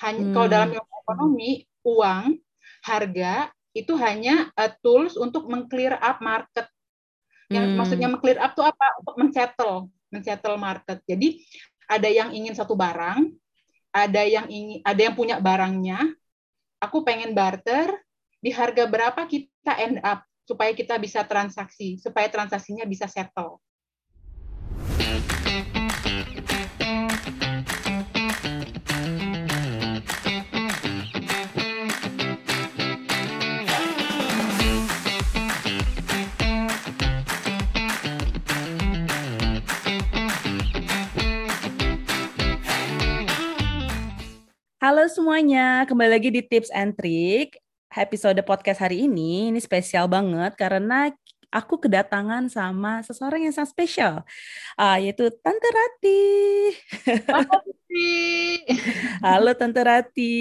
Hanya hmm. kalau dalam ilmu ekonomi, uang, harga itu hanya uh, tools untuk mengclear up market. Yang hmm. maksudnya mengclear up itu apa? Untuk mensettle, mensettle market. Jadi ada yang ingin satu barang, ada yang ingin ada yang punya barangnya, aku pengen barter di harga berapa kita end up supaya kita bisa transaksi, supaya transaksinya bisa settle. Halo semuanya, kembali lagi di Tips and Trick. Episode podcast hari ini ini spesial banget karena aku kedatangan sama seseorang yang sangat spesial, uh, yaitu Tante Rati. Halo, Halo Tante Rati.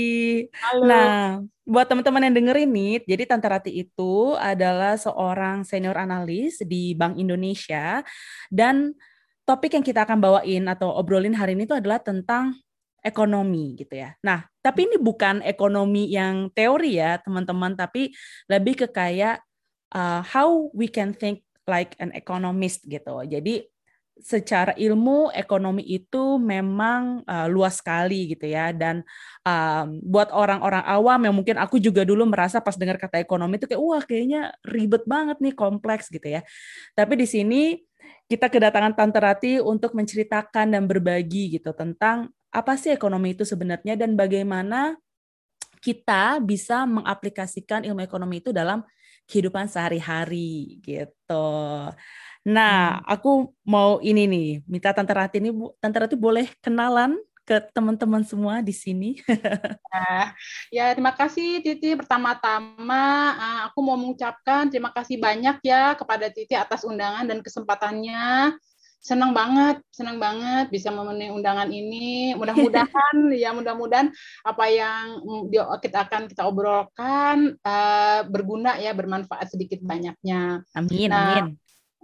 Halo. Nah, buat teman-teman yang dengerin nih, jadi Tante Rati itu adalah seorang senior analis di Bank Indonesia dan topik yang kita akan bawain atau obrolin hari ini itu adalah tentang ekonomi gitu ya. Nah, tapi ini bukan ekonomi yang teori ya, teman-teman, tapi lebih ke kayak uh, how we can think like an economist gitu. Jadi secara ilmu ekonomi itu memang uh, luas sekali gitu ya dan um, buat orang-orang awam yang mungkin aku juga dulu merasa pas dengar kata ekonomi itu kayak wah kayaknya ribet banget nih kompleks gitu ya tapi di sini kita kedatangan Tante Rati untuk menceritakan dan berbagi gitu tentang apa sih ekonomi itu sebenarnya dan bagaimana kita bisa mengaplikasikan ilmu ekonomi itu dalam kehidupan sehari-hari gitu. Nah, hmm. aku mau ini nih, minta Tante Rati ini, Tante Rati boleh kenalan ke teman-teman semua di sini. nah, ya, terima kasih Titi. Pertama-tama eh, aku mau mengucapkan terima kasih banyak ya kepada Titi atas undangan dan kesempatannya senang banget, senang banget bisa memenuhi undangan ini. Mudah-mudahan ya mudah-mudahan apa yang kita akan kita obrolkan uh, berguna ya, bermanfaat sedikit banyaknya. Amin, nah, amin.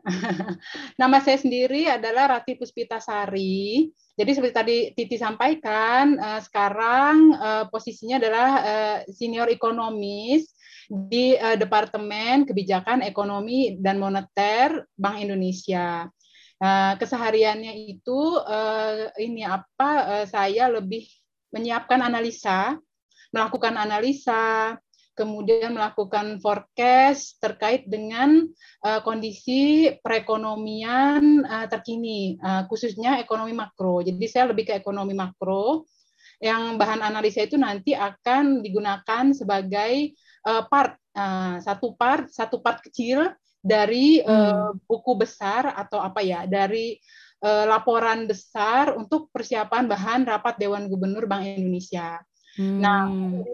nama saya sendiri adalah Rati Puspitasari. Jadi seperti tadi Titi sampaikan, uh, sekarang uh, posisinya adalah uh, senior ekonomis di uh, Departemen Kebijakan Ekonomi dan Moneter Bank Indonesia. Nah, kesehariannya itu uh, ini apa uh, saya lebih menyiapkan analisa, melakukan analisa, kemudian melakukan forecast terkait dengan uh, kondisi perekonomian uh, terkini, uh, khususnya ekonomi makro. Jadi saya lebih ke ekonomi makro, yang bahan analisa itu nanti akan digunakan sebagai uh, part, uh, satu part, satu part kecil dari hmm. uh, buku besar atau apa ya dari uh, laporan besar untuk persiapan bahan rapat Dewan Gubernur Bank Indonesia. Hmm. Nah,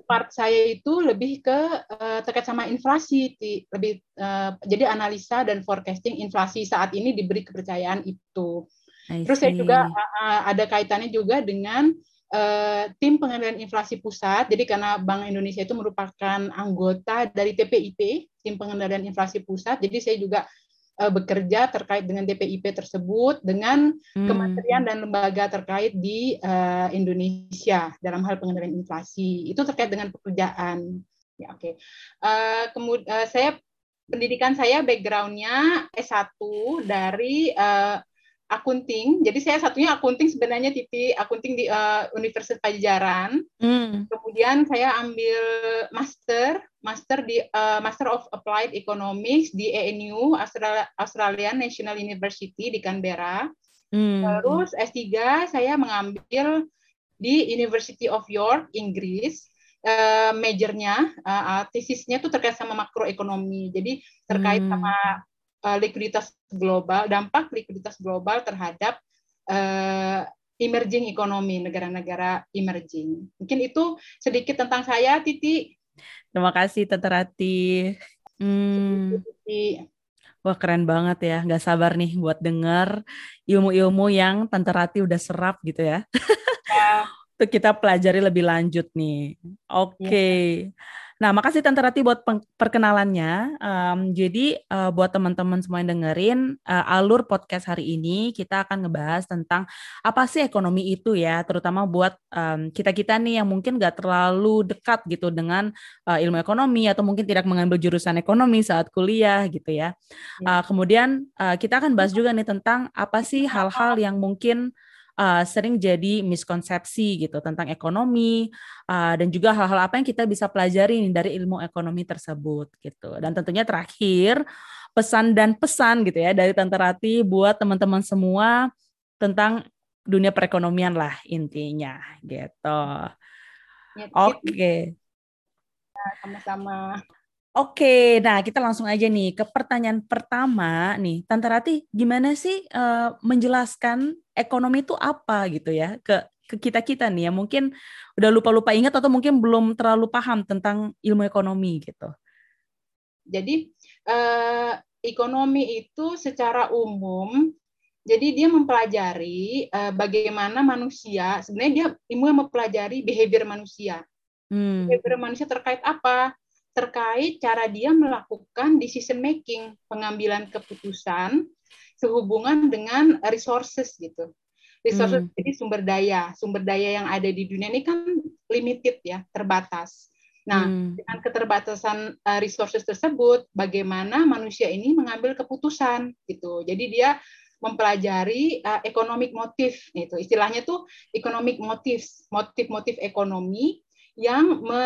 part saya itu lebih ke uh, terkait sama inflasi, lebih uh, jadi analisa dan forecasting inflasi saat ini diberi kepercayaan itu. Terus saya juga uh, ada kaitannya juga dengan uh, tim pengendalian inflasi pusat. Jadi karena Bank Indonesia itu merupakan anggota dari TPIP, tim pengendalian inflasi pusat. Jadi saya juga uh, bekerja terkait dengan TPIP tersebut dengan hmm. kementerian dan lembaga terkait di uh, Indonesia dalam hal pengendalian inflasi. Itu terkait dengan pekerjaan. Ya, oke. Okay. Uh, kemudian uh, saya pendidikan saya backgroundnya S1 dari uh, akunting. Jadi saya satunya akunting sebenarnya titik akunting di uh, Universitas Pajajaran. Mm. Kemudian saya ambil master, master di uh, Master of Applied Economics di ANU Australia, Australian National University di Canberra. Mm. Terus S3 saya mengambil di University of York, Inggris. Uh, majornya, uh, tesisnya tuh terkait sama makroekonomi. Jadi terkait mm. sama uh, likuiditas global, dampak likuiditas global terhadap uh, emerging ekonomi negara-negara emerging. Mungkin itu sedikit tentang saya, Titi. Terima kasih, Tante Rati. Hmm. Wah keren banget ya, nggak sabar nih buat dengar ilmu-ilmu yang Tante Rati udah serap gitu ya. ya. Kita pelajari lebih lanjut nih. Oke. Okay. Ya. Nah, makasih Tante Rati buat perkenalannya. Um, jadi uh, buat teman-teman semua yang dengerin uh, alur podcast hari ini, kita akan ngebahas tentang apa sih ekonomi itu ya, terutama buat um, kita-kita nih yang mungkin gak terlalu dekat gitu dengan uh, ilmu ekonomi atau mungkin tidak mengambil jurusan ekonomi saat kuliah gitu ya. Uh, kemudian uh, kita akan bahas juga nih tentang apa sih hal-hal yang mungkin uh, sering jadi miskonsepsi gitu tentang ekonomi uh, dan juga hal-hal apa yang kita bisa pelajari dari ilmu ekonomi tersebut gitu. Dan tentunya terakhir pesan dan pesan gitu ya dari Tante Rati buat teman-teman semua tentang dunia perekonomian lah intinya gitu. Ya, Oke. Okay. Sama-sama. Oke, nah kita langsung aja nih ke pertanyaan pertama nih, Tante Rati, gimana sih uh, menjelaskan ekonomi itu apa gitu ya ke ke kita kita nih ya mungkin udah lupa-lupa ingat atau mungkin belum terlalu paham tentang ilmu ekonomi gitu. Jadi uh, ekonomi itu secara umum jadi dia mempelajari uh, bagaimana manusia sebenarnya dia ilmu yang mempelajari behavior manusia. Hmm. Behavior manusia terkait apa? Terkait cara dia melakukan decision making, pengambilan keputusan sehubungan dengan resources gitu. Resources hmm. jadi sumber daya, sumber daya yang ada di dunia ini kan limited ya, terbatas. Nah, hmm. dengan keterbatasan uh, resources tersebut, bagaimana manusia ini mengambil keputusan gitu. Jadi dia mempelajari uh, economic motif itu istilahnya tuh economic motif, motif-motif ekonomi yang me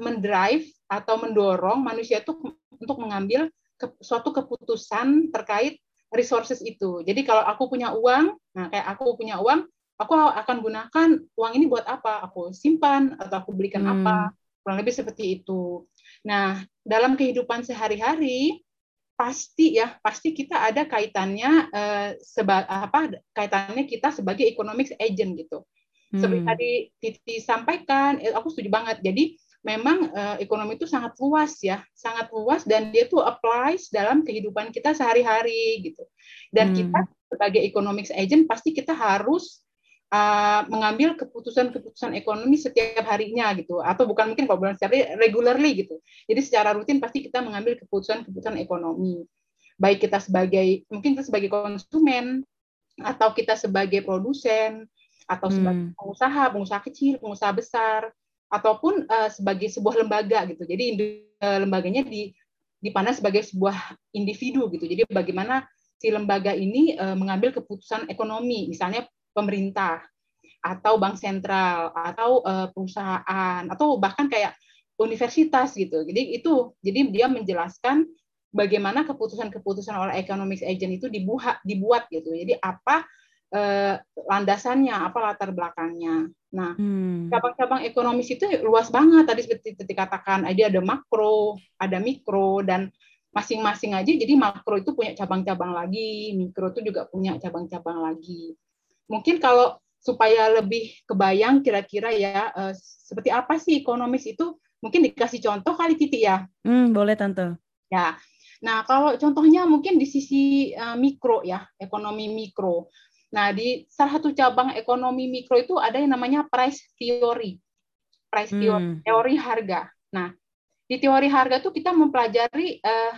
mendrive atau mendorong manusia itu untuk mengambil ke, suatu keputusan terkait resources itu. Jadi kalau aku punya uang, nah kayak aku punya uang, aku akan gunakan uang ini buat apa? Aku simpan atau aku belikan hmm. apa? Kurang lebih seperti itu. Nah, dalam kehidupan sehari-hari pasti ya, pasti kita ada kaitannya eh, seba, apa kaitannya kita sebagai economics agent gitu. Hmm. Seperti tadi Titi sampaikan, eh, aku setuju banget. Jadi memang uh, ekonomi itu sangat luas ya, sangat luas dan dia tuh applies dalam kehidupan kita sehari-hari gitu. Dan hmm. kita sebagai economics agent pasti kita harus uh, mengambil keputusan-keputusan ekonomi setiap harinya gitu, atau bukan mungkin kalau bulan setiap hari, regularly gitu. Jadi secara rutin pasti kita mengambil keputusan-keputusan ekonomi. Baik kita sebagai mungkin kita sebagai konsumen atau kita sebagai produsen atau sebagai hmm. pengusaha, pengusaha kecil, pengusaha besar ataupun uh, sebagai sebuah lembaga gitu. Jadi uh, lembaganya di dipandang sebagai sebuah individu gitu. Jadi bagaimana si lembaga ini uh, mengambil keputusan ekonomi, misalnya pemerintah atau bank sentral atau uh, perusahaan atau bahkan kayak universitas gitu. Jadi itu jadi dia menjelaskan bagaimana keputusan-keputusan oleh economics agent itu dibuat dibuat gitu. Jadi apa eh, landasannya, apa latar belakangnya. Nah, hmm. cabang-cabang hmm. ekonomis itu luas banget. Tadi seperti tadi katakan, ada ada makro, ada mikro, dan masing-masing aja. Jadi makro itu punya cabang-cabang lagi, mikro itu juga punya cabang-cabang lagi. Mungkin kalau supaya lebih kebayang kira-kira ya eh, seperti apa sih ekonomis itu mungkin dikasih contoh kali Titi ya. Hmm, boleh tante. Ya. Nah, kalau contohnya mungkin di sisi uh, mikro ya, ekonomi mikro. Nah, di salah satu cabang ekonomi mikro itu ada yang namanya price theory. Price theory, hmm. teori harga. Nah, di teori harga itu kita mempelajari eh,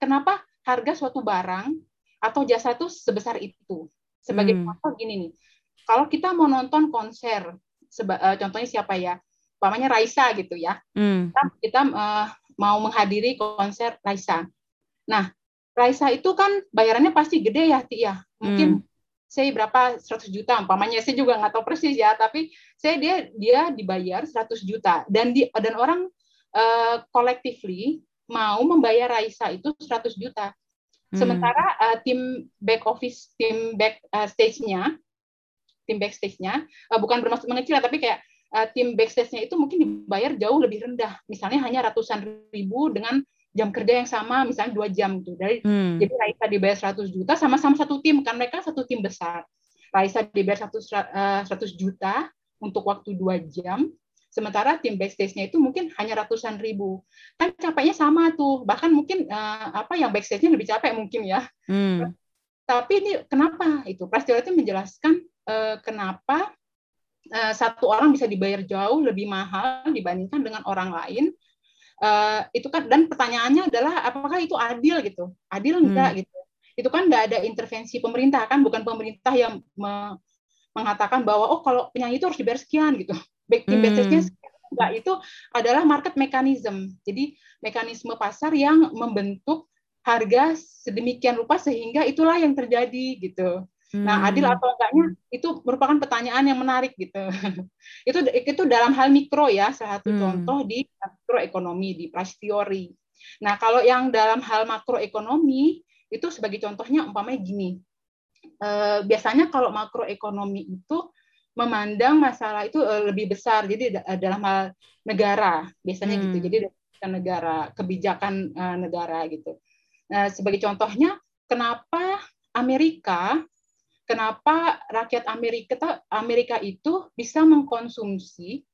kenapa harga suatu barang atau jasa itu sebesar itu. Sebagai hmm. contoh gini nih, kalau kita mau nonton konser, seba, eh, contohnya siapa ya? Umpamanya Raisa gitu ya. Hmm. Kita, kita eh, mau menghadiri konser Raisa. Nah, Raisa itu kan bayarannya pasti gede ya, Ti ya. Mungkin hmm saya berapa? 100 juta. Umpamanya saya juga nggak tahu persis ya tapi saya dia dia dibayar 100 juta. Dan di dan orang uh, collectively mau membayar Raisa itu 100 juta. Hmm. sementara uh, tim back office tim back uh, stage-nya tim backstage-nya uh, bukan bermaksud mengecil tapi kayak uh, tim backstage-nya itu mungkin dibayar jauh lebih rendah. Misalnya hanya ratusan ribu dengan jam kerja yang sama misalnya dua jam gitu. Dari hmm. jadi Raisa dibayar 100 juta sama-sama satu tim kan mereka satu tim besar. Raisa dibayar 100 100 eh, juta untuk waktu dua jam sementara tim backstage-nya itu mungkin hanya ratusan ribu. Kan capeknya sama tuh bahkan mungkin uh, apa yang backstage-nya lebih capek mungkin ya. Hmm. tapi ini kenapa itu? Prasetyo itu menjelaskan uh, kenapa uh, satu orang bisa dibayar jauh lebih mahal dibandingkan dengan orang lain uh, itu kan dan pertanyaannya adalah apakah itu adil gitu? Adil enggak hmm. gitu? Itu kan nggak ada intervensi pemerintah kan bukan pemerintah yang me mengatakan bahwa oh kalau penyanyi itu harus dibayar sekian gitu. Back hmm. basis enggak itu adalah market mechanism. Jadi mekanisme pasar yang membentuk harga sedemikian rupa sehingga itulah yang terjadi gitu Hmm. Nah, adil hmm. atau enggaknya itu merupakan pertanyaan yang menarik gitu. itu itu dalam hal mikro ya, salah satu hmm. contoh di makroekonomi di price theory. Nah, kalau yang dalam hal makroekonomi itu sebagai contohnya umpamanya gini. Eh, biasanya kalau makroekonomi itu memandang masalah itu eh, lebih besar. Jadi dalam hal negara biasanya gitu. hmm. gitu. Jadi negara, kebijakan eh, negara gitu. Nah, sebagai contohnya kenapa Amerika kenapa rakyat Amerika Amerika itu bisa mengkonsumsi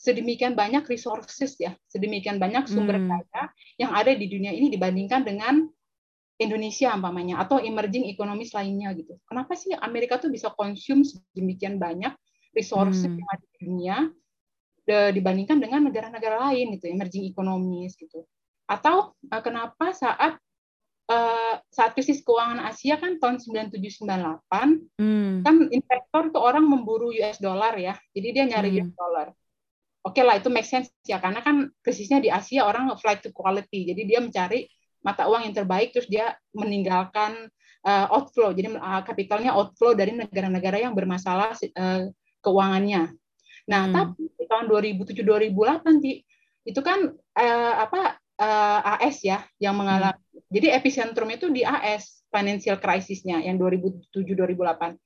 sedemikian banyak resources ya, sedemikian banyak sumber hmm. daya yang ada di dunia ini dibandingkan dengan Indonesia umpamanya atau emerging economies lainnya gitu. Kenapa sih Amerika tuh bisa konsum sedemikian banyak resources hmm. yang ada di dunia dibandingkan dengan negara-negara lain gitu, emerging economies gitu. Atau uh, kenapa saat uh, saat krisis keuangan Asia kan tahun 9798 hmm. kan investor tuh orang memburu US dollar ya. Jadi dia nyari hmm. US dollar. Oke okay lah itu make sense ya karena kan krisisnya di Asia orang flight to quality. Jadi dia mencari mata uang yang terbaik terus dia meninggalkan uh, outflow. Jadi uh, kapitalnya outflow dari negara-negara yang bermasalah uh, keuangannya. Nah, hmm. tapi di tahun 2007 2008 di itu kan uh, apa uh, AS ya yang mengalami jadi epicentrum itu di AS financial crisisnya yang 2007-2008.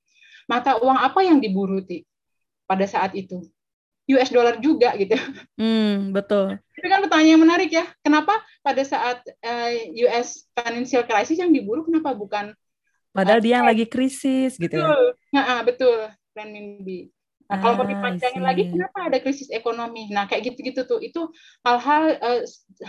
Mata uang apa yang diburu ti pada saat itu? US dollar juga gitu. Hmm, betul. Itu kan pertanyaan yang menarik ya. Kenapa pada saat uh, eh, US financial crisis yang diburu kenapa bukan Padahal uh, dia yang lagi krisis gitu ya? betul. ya. Nah, betul. Renminbi. Nah, kalau mau ah, dipanjangin lagi, kenapa ada krisis ekonomi? Nah, kayak gitu-gitu tuh. Itu hal-hal uh,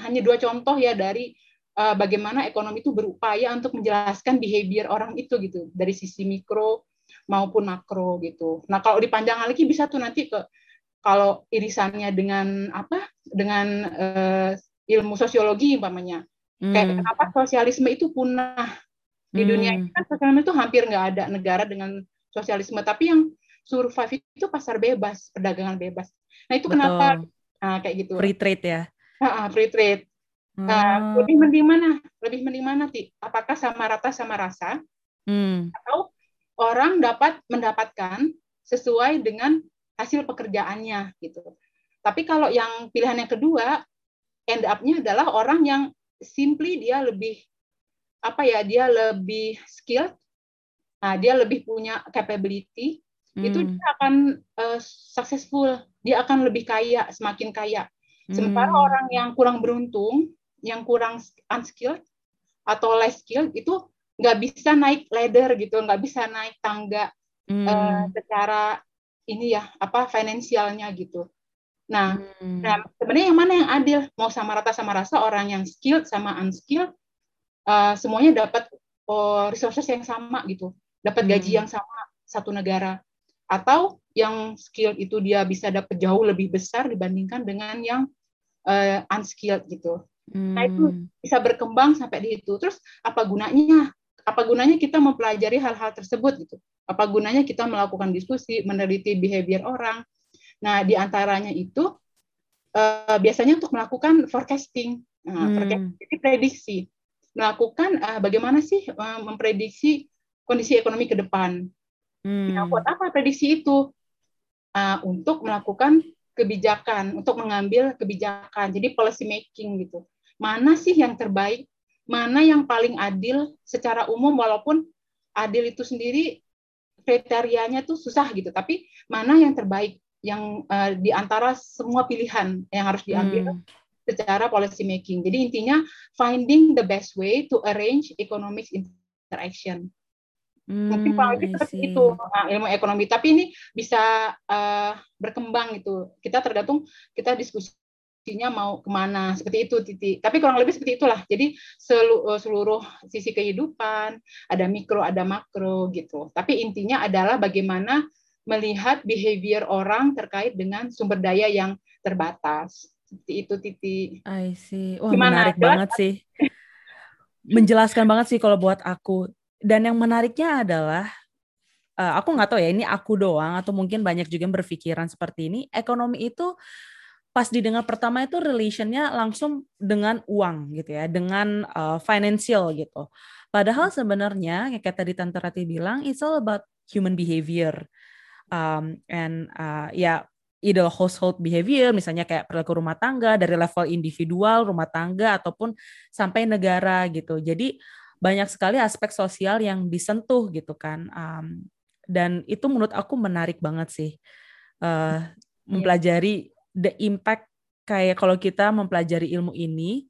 hanya dua contoh ya dari uh, bagaimana ekonomi itu berupaya untuk menjelaskan behavior orang itu gitu dari sisi mikro maupun makro gitu. Nah kalau dipanjang lagi bisa tuh nanti ke kalau irisannya dengan apa dengan uh, ilmu sosiologi umpamanya hmm. kayak kenapa sosialisme itu punah di hmm. dunia ini kan sosialisme itu hampir nggak ada negara dengan sosialisme tapi yang survive itu pasar bebas perdagangan bebas nah itu Betul. kenapa nah kayak gitu free trade ya free trade Nah, hmm. lebih mending mana? Lebih mending mana, Ti? Apakah sama rata sama rasa? Hmm. Atau orang dapat mendapatkan sesuai dengan hasil pekerjaannya gitu. Tapi kalau yang pilihan yang kedua, end up-nya adalah orang yang simply dia lebih apa ya, dia lebih skilled, nah, dia lebih punya capability, hmm. itu dia akan uh, successful, dia akan lebih kaya, semakin kaya. Sementara hmm. orang yang kurang beruntung, yang kurang unskilled atau less skilled itu nggak bisa naik ladder gitu, nggak bisa naik tangga hmm. uh, secara ini ya apa finansialnya gitu. Nah, hmm. nah sebenarnya yang mana yang adil? Mau sama rata sama rasa orang yang skilled sama unskilled uh, semuanya dapat uh, resources yang sama gitu, dapat hmm. gaji yang sama satu negara. Atau yang skilled itu dia bisa dapat jauh lebih besar dibandingkan dengan yang uh, unskilled gitu. Hmm. Nah itu hmm. bisa berkembang sampai di itu. Terus apa gunanya? Apa gunanya kita mempelajari hal-hal tersebut gitu? Apa gunanya kita melakukan diskusi, meneliti behavior orang? Nah di antaranya itu uh, biasanya untuk melakukan forecasting, nah, hmm. forecasting jadi prediksi, melakukan uh, bagaimana sih uh, memprediksi kondisi ekonomi ke depan. Hmm. Nah buat apa prediksi itu? Uh, untuk melakukan kebijakan, untuk mengambil kebijakan, jadi policy making gitu mana sih yang terbaik, mana yang paling adil secara umum walaupun adil itu sendiri kriterianya tuh susah gitu, tapi mana yang terbaik yang uh, di antara semua pilihan yang harus diambil hmm. secara policy making. Jadi intinya finding the best way to arrange economic interaction. Hmm, Mungkin paling seperti itu nah, ilmu ekonomi. Tapi ini bisa uh, berkembang gitu. Kita tergantung kita diskusi sisinya mau ke mana seperti itu titik tapi kurang lebih seperti itulah jadi seluruh, eh, seluruh sisi kehidupan ada mikro ada makro gitu tapi intinya adalah bagaimana melihat behavior orang terkait dengan sumber daya yang terbatas Seperti itu Titi. I see. Wah, Gimana? menarik banget sih. Menjelaskan banget sih kalau buat aku. Dan yang menariknya adalah uh, aku nggak tahu ya ini aku doang atau mungkin banyak juga yang berpikiran seperti ini. Ekonomi itu pas didengar pertama itu relationnya langsung dengan uang gitu ya, dengan uh, financial gitu. Padahal sebenarnya kayak tadi Tante Rati bilang, it's all about human behavior. Um, and uh, ya either household behavior, misalnya kayak perilaku rumah tangga dari level individual, rumah tangga ataupun sampai negara gitu. Jadi banyak sekali aspek sosial yang disentuh gitu kan. Um, dan itu menurut aku menarik banget sih uh, mempelajari the impact kayak kalau kita mempelajari ilmu ini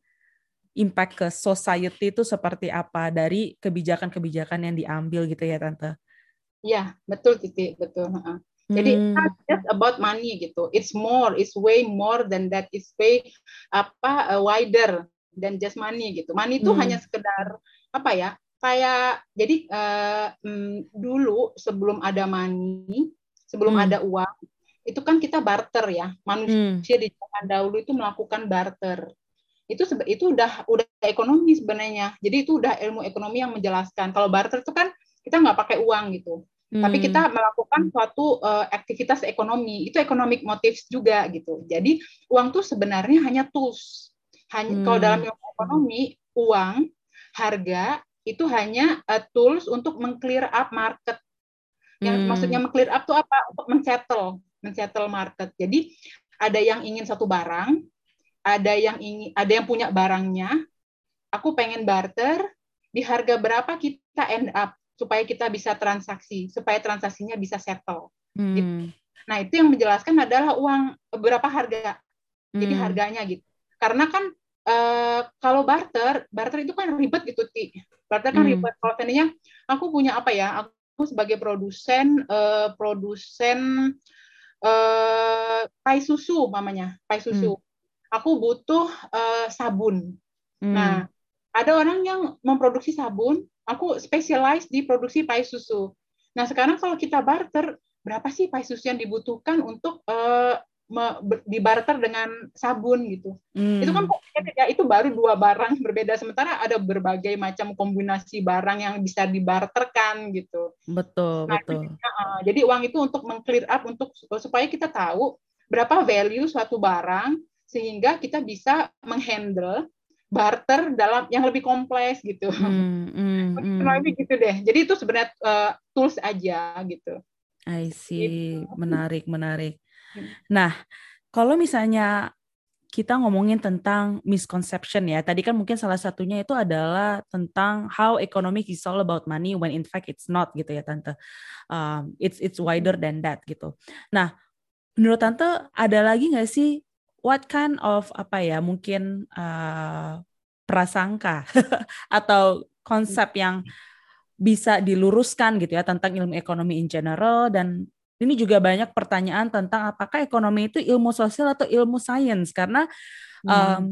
impact ke society itu seperti apa dari kebijakan-kebijakan yang diambil gitu ya tante. Iya betul Titi betul. Jadi hmm. not just about money gitu. It's more, it's way more than that. It's way apa uh, wider than just money gitu. Money itu hmm. hanya sekedar apa ya? Kayak jadi uh, mm, dulu sebelum ada money, sebelum hmm. ada uang, itu kan kita barter ya. Manusia hmm. di zaman dahulu itu melakukan barter. Itu itu udah udah ekonomi sebenarnya. Jadi itu udah ilmu ekonomi yang menjelaskan. Kalau barter itu kan kita nggak pakai uang gitu Hmm. Tapi kita melakukan suatu uh, aktivitas ekonomi, itu economic motives juga gitu. Jadi uang tuh sebenarnya hanya tools. Hanya hmm. kalau dalam ekonomi, uang, harga itu hanya uh, tools untuk mengclear up market. Yang hmm. maksudnya mengclear up tuh apa? Untuk mensettle, mensettle market. Jadi ada yang ingin satu barang, ada yang ingin ada yang punya barangnya, aku pengen barter, di harga berapa kita end up supaya kita bisa transaksi, supaya transaksinya bisa settle. Hmm. Gitu. Nah itu yang menjelaskan adalah uang berapa harga, hmm. jadi harganya gitu. Karena kan e, kalau barter, barter itu kan ribet gitu, ti. Barter kan hmm. ribet. Kalau tadinya aku punya apa ya? Aku sebagai produsen, e, produsen e, pai susu, mamanya, pai susu. Hmm. Aku butuh e, sabun. Hmm. Nah, ada orang yang memproduksi sabun, aku spesialis di produksi pai susu. Nah, sekarang kalau kita barter, berapa sih pai susu yang dibutuhkan untuk uh, dibarter dengan sabun gitu. Hmm. Itu kan ya itu baru dua barang berbeda sementara ada berbagai macam kombinasi barang yang bisa dibarterkan gitu. Betul, nah, betul. Jadi, uh, jadi uang itu untuk mengclear up untuk supaya kita tahu berapa value suatu barang sehingga kita bisa menghandle barter dalam yang lebih kompleks gitu. Hmm, hmm, hmm. gitu deh. Jadi itu sebenarnya uh, tools aja gitu. I see. Gitu. Menarik, menarik. Nah, kalau misalnya kita ngomongin tentang misconception ya. Tadi kan mungkin salah satunya itu adalah tentang how economic is all about money when in fact it's not gitu ya tante. Um, it's it's wider than that gitu. Nah, menurut tante ada lagi nggak sih what kind of apa ya mungkin uh, prasangka atau konsep yang bisa diluruskan gitu ya tentang ilmu ekonomi in general dan ini juga banyak pertanyaan tentang apakah ekonomi itu ilmu sosial atau ilmu sains karena hmm. um,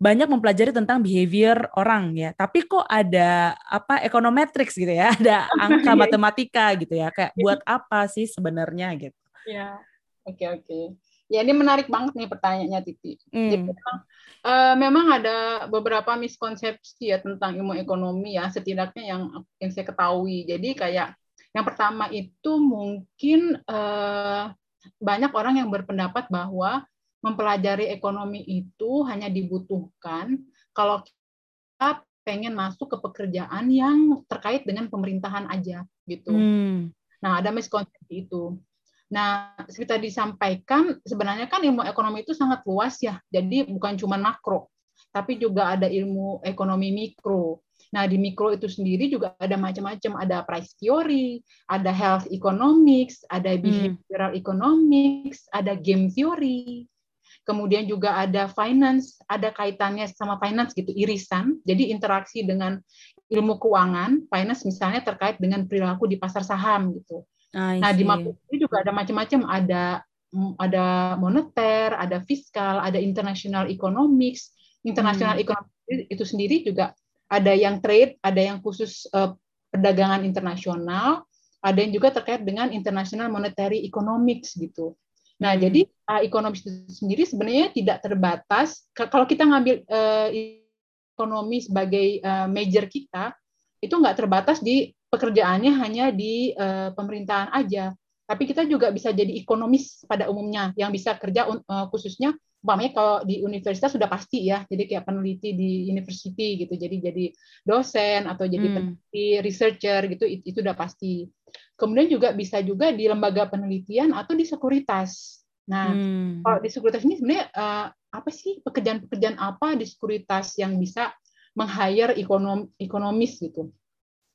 banyak mempelajari tentang behavior orang ya tapi kok ada apa ekonometrics gitu ya ada angka matematika gitu ya kayak buat apa sih sebenarnya gitu ya oke okay, oke okay. Ya ini menarik banget nih pertanyaannya Titi. Hmm. Jadi memang, uh, memang ada beberapa miskonsepsi ya tentang ilmu ekonomi ya setidaknya yang yang saya ketahui. Jadi kayak yang pertama itu mungkin uh, banyak orang yang berpendapat bahwa mempelajari ekonomi itu hanya dibutuhkan kalau kita pengen masuk ke pekerjaan yang terkait dengan pemerintahan aja gitu. Hmm. Nah ada miskonsepsi itu. Nah, seperti tadi disampaikan, sebenarnya kan ilmu ekonomi itu sangat luas ya. Jadi bukan cuma makro, tapi juga ada ilmu ekonomi mikro. Nah, di mikro itu sendiri juga ada macam-macam. Ada price theory, ada health economics, ada hmm. behavioral hmm. economics, ada game theory. Kemudian juga ada finance, ada kaitannya sama finance gitu, irisan. Jadi interaksi dengan ilmu keuangan, finance misalnya terkait dengan perilaku di pasar saham gitu nah di makro ini juga ada macam-macam ada mm, ada moneter ada fiskal ada international economics international hmm. economics itu sendiri juga ada yang trade ada yang khusus uh, perdagangan internasional ada yang juga terkait dengan international monetary economics gitu Nah, hmm. jadi uh, ekonomis itu sendiri sebenarnya tidak terbatas. Kalau kita ngambil uh, ekonomi sebagai uh, major kita, itu nggak terbatas di pekerjaannya hanya di uh, pemerintahan aja. Tapi kita juga bisa jadi ekonomis pada umumnya yang bisa kerja uh, khususnya umpamanya kalau di universitas sudah pasti ya, jadi kayak peneliti di university gitu, jadi jadi dosen atau jadi hmm. peneliti, researcher gitu, itu, itu udah pasti. Kemudian juga bisa juga di lembaga penelitian atau di sekuritas. Nah, hmm. kalau di sekuritas ini sebenarnya uh, apa sih pekerjaan-pekerjaan apa di sekuritas yang bisa meng-hire ekonom, ekonomis gitu.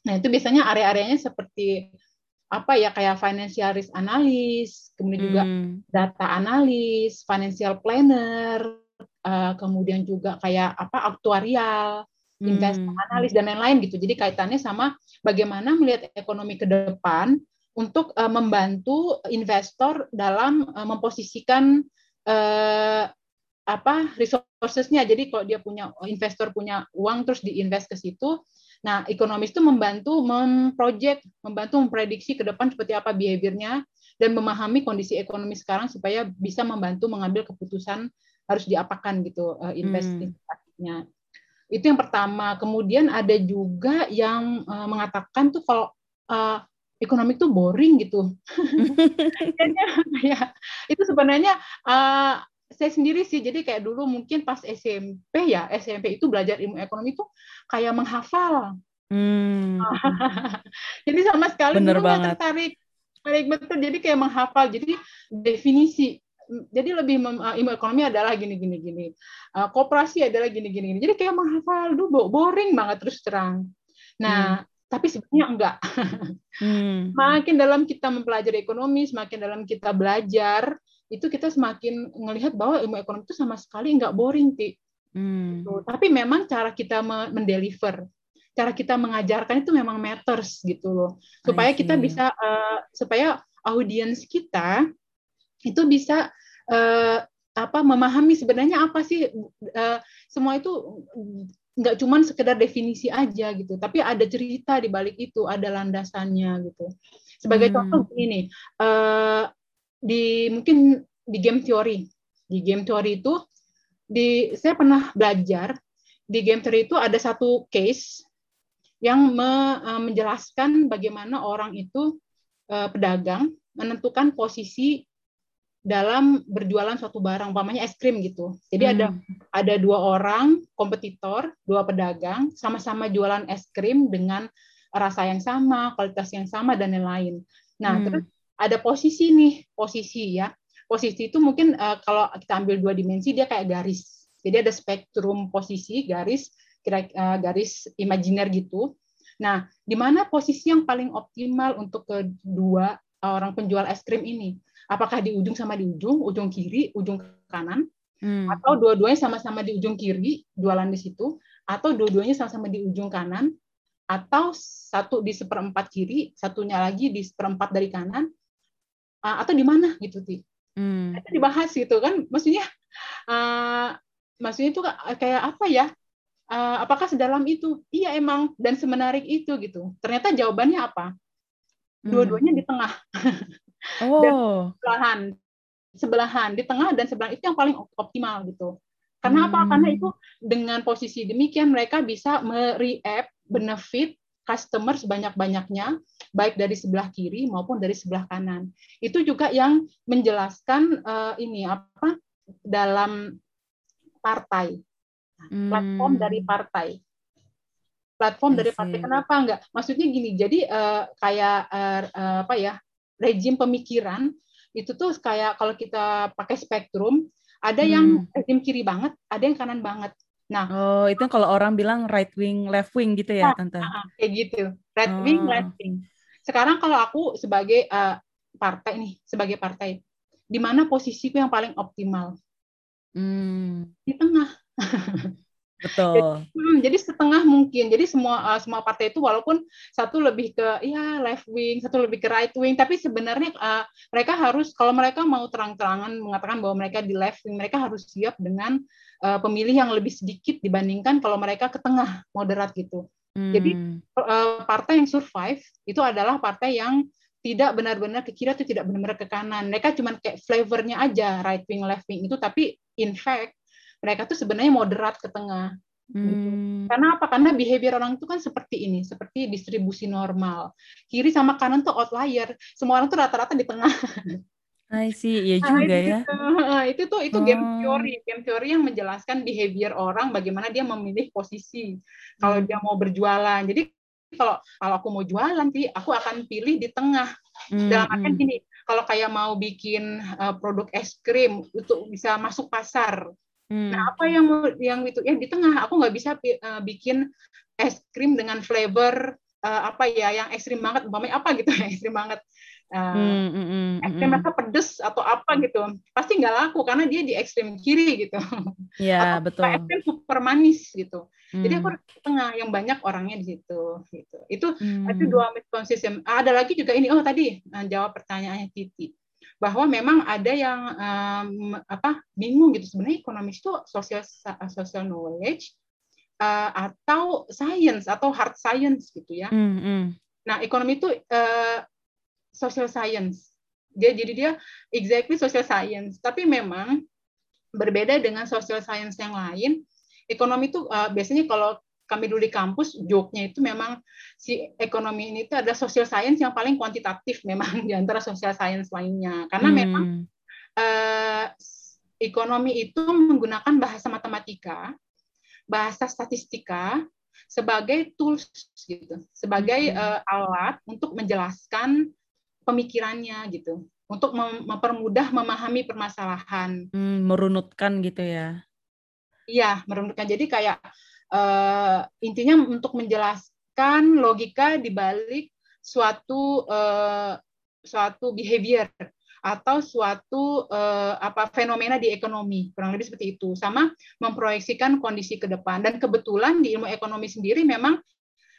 Nah, itu biasanya area-areanya seperti apa ya kayak financial risk analyst, kemudian juga hmm. data analis, financial planner, uh, kemudian juga kayak apa aktuarial, hmm. investment analis dan lain-lain gitu. Jadi kaitannya sama bagaimana melihat ekonomi ke depan untuk uh, membantu investor dalam uh, memposisikan uh, apa resourcesnya. Jadi kalau dia punya investor punya uang terus diinvest ke situ, Nah, ekonomis itu membantu memproject, membantu memprediksi ke depan seperti apa behaviornya dan memahami kondisi ekonomi sekarang supaya bisa membantu mengambil keputusan harus diapakan gitu uh, investasinya. Hmm. Itu yang pertama. Kemudian ada juga yang uh, mengatakan tuh kalau uh, ekonomi itu boring gitu. ya, itu sebenarnya uh, saya sendiri sih jadi kayak dulu mungkin pas SMP ya SMP itu belajar ilmu ekonomi itu kayak menghafal hmm. jadi sama sekali Bener dulu banget. tertarik tertarik betul jadi kayak menghafal jadi definisi jadi lebih mem, uh, ilmu ekonomi adalah gini gini gini uh, kooperasi adalah gini gini gini jadi kayak menghafal dulu boring banget terus terang nah hmm tapi sebenarnya enggak. Hmm. Makin dalam kita mempelajari ekonomi, semakin dalam kita belajar, itu kita semakin melihat bahwa ilmu ekonomi itu sama sekali nggak boring, Ti. Hmm. Gitu. Tapi memang cara kita mendeliver, cara kita mengajarkan itu memang matters gitu loh. Supaya kita bisa uh, supaya audiens kita itu bisa uh, apa memahami sebenarnya apa sih uh, semua itu nggak cuman sekedar definisi aja gitu, tapi ada cerita di balik itu, ada landasannya gitu. Sebagai hmm. contoh ini, uh, di mungkin di game theory. Di game theory itu di saya pernah belajar di game theory itu ada satu case yang me, uh, menjelaskan bagaimana orang itu uh, pedagang menentukan posisi dalam berjualan suatu barang, umpamanya es krim gitu. Jadi hmm. ada ada dua orang kompetitor, dua pedagang, sama-sama jualan es krim dengan rasa yang sama, kualitas yang sama dan lain-lain. Nah, hmm. terus ada posisi nih, posisi ya. Posisi itu mungkin uh, kalau kita ambil dua dimensi dia kayak garis. Jadi ada spektrum posisi, garis, kira uh, garis imajiner gitu. Nah, di mana posisi yang paling optimal untuk kedua orang penjual es krim ini? Apakah di ujung sama di ujung, ujung kiri, ujung kanan, hmm. atau dua-duanya sama-sama di ujung kiri jualan di situ, atau dua-duanya sama-sama di ujung kanan, atau satu di seperempat kiri, satunya lagi di seperempat dari kanan, uh, atau di mana? Gitu ti. Hmm. itu dibahas gitu kan maksudnya uh, maksudnya itu kayak apa ya? Uh, apakah sedalam itu? Iya emang dan semenarik itu gitu. Ternyata jawabannya apa? Hmm. dua-duanya di tengah. Oh. dan sebelahan. Sebelahan di tengah dan sebelah itu yang paling optimal gitu. Karena hmm. apa karena itu dengan posisi demikian mereka bisa mereap benefit customer sebanyak-banyaknya, baik dari sebelah kiri maupun dari sebelah kanan. Itu juga yang menjelaskan uh, ini apa dalam partai, platform hmm. dari partai, platform dari partai. Kenapa enggak? Maksudnya gini, jadi uh, kayak uh, uh, apa ya rejim pemikiran itu tuh kayak kalau kita pakai spektrum, ada hmm. yang rejim kiri banget, ada yang kanan banget. Nah, oh itu kalau orang bilang right wing, left wing gitu ya, nah, tante? kayak gitu, right oh. wing, left wing. Sekarang kalau aku sebagai uh, partai nih, sebagai partai, di mana posisiku yang paling optimal? Hmm. Di tengah. Betul. Jadi, hmm, jadi setengah mungkin. Jadi semua uh, semua partai itu walaupun satu lebih ke ya left wing, satu lebih ke right wing, tapi sebenarnya uh, mereka harus kalau mereka mau terang-terangan mengatakan bahwa mereka di left wing, mereka harus siap dengan uh, pemilih yang lebih sedikit dibandingkan kalau mereka ke tengah moderat gitu. Hmm. Jadi uh, partai yang survive itu adalah partai yang tidak benar-benar ke kiri atau tidak benar-benar ke kanan. Mereka cuma kayak flavornya aja right wing left wing itu tapi in fact mereka tuh sebenarnya moderat ke tengah. Gitu. Hmm. Karena apa? Karena behavior orang itu kan seperti ini, seperti distribusi normal. Kiri sama kanan tuh outlier. Semua orang tuh rata-rata di tengah. I see, iya nah, juga ya. Nah, itu tuh itu oh. game theory, game theory yang menjelaskan behavior orang, bagaimana dia memilih posisi kalau hmm. dia mau berjualan. Jadi kalau kalau aku mau jualan sih aku akan pilih di tengah hmm, dalam artian hmm. gini kalau kayak mau bikin uh, produk es krim untuk bisa masuk pasar hmm. nah apa yang yang itu ya di tengah? Aku nggak bisa uh, bikin es krim dengan flavor uh, apa ya yang ekstrim banget. Umpamanya apa gitu ya ekstrim banget. Uh, hmm, hmm, hmm, ekstrim hmm. pedes atau apa gitu. Pasti nggak laku karena dia di ekstrim kiri gitu. Ya betul. ekstrim super manis gitu. Hmm. jadi aku di tengah yang banyak orangnya di situ gitu. Itu hmm. itu dua misconception ada lagi juga ini. Oh tadi jawab pertanyaannya Titi bahwa memang ada yang um, apa bingung gitu sebenarnya ekonomis itu social social knowledge uh, atau science atau hard science gitu ya. Mm -hmm. Nah, ekonomi itu uh, social science. Dia jadi dia exactly social science, tapi memang berbeda dengan social science yang lain. Ekonomi itu uh, biasanya kalau kami dulu di kampus, joke-nya itu memang si ekonomi ini itu adalah social science yang paling kuantitatif memang di antara social science lainnya. Karena hmm. memang uh, ekonomi itu menggunakan bahasa matematika bahasa statistika sebagai tools gitu, sebagai hmm. uh, alat untuk menjelaskan pemikirannya gitu, untuk mem mempermudah memahami permasalahan. Hmm, merunutkan gitu ya? Iya, merunutkan. Jadi kayak uh, intinya untuk menjelaskan logika di balik suatu uh, suatu behavior atau suatu uh, apa fenomena di ekonomi kurang lebih seperti itu. Sama memproyeksikan kondisi ke depan. Dan kebetulan di ilmu ekonomi sendiri memang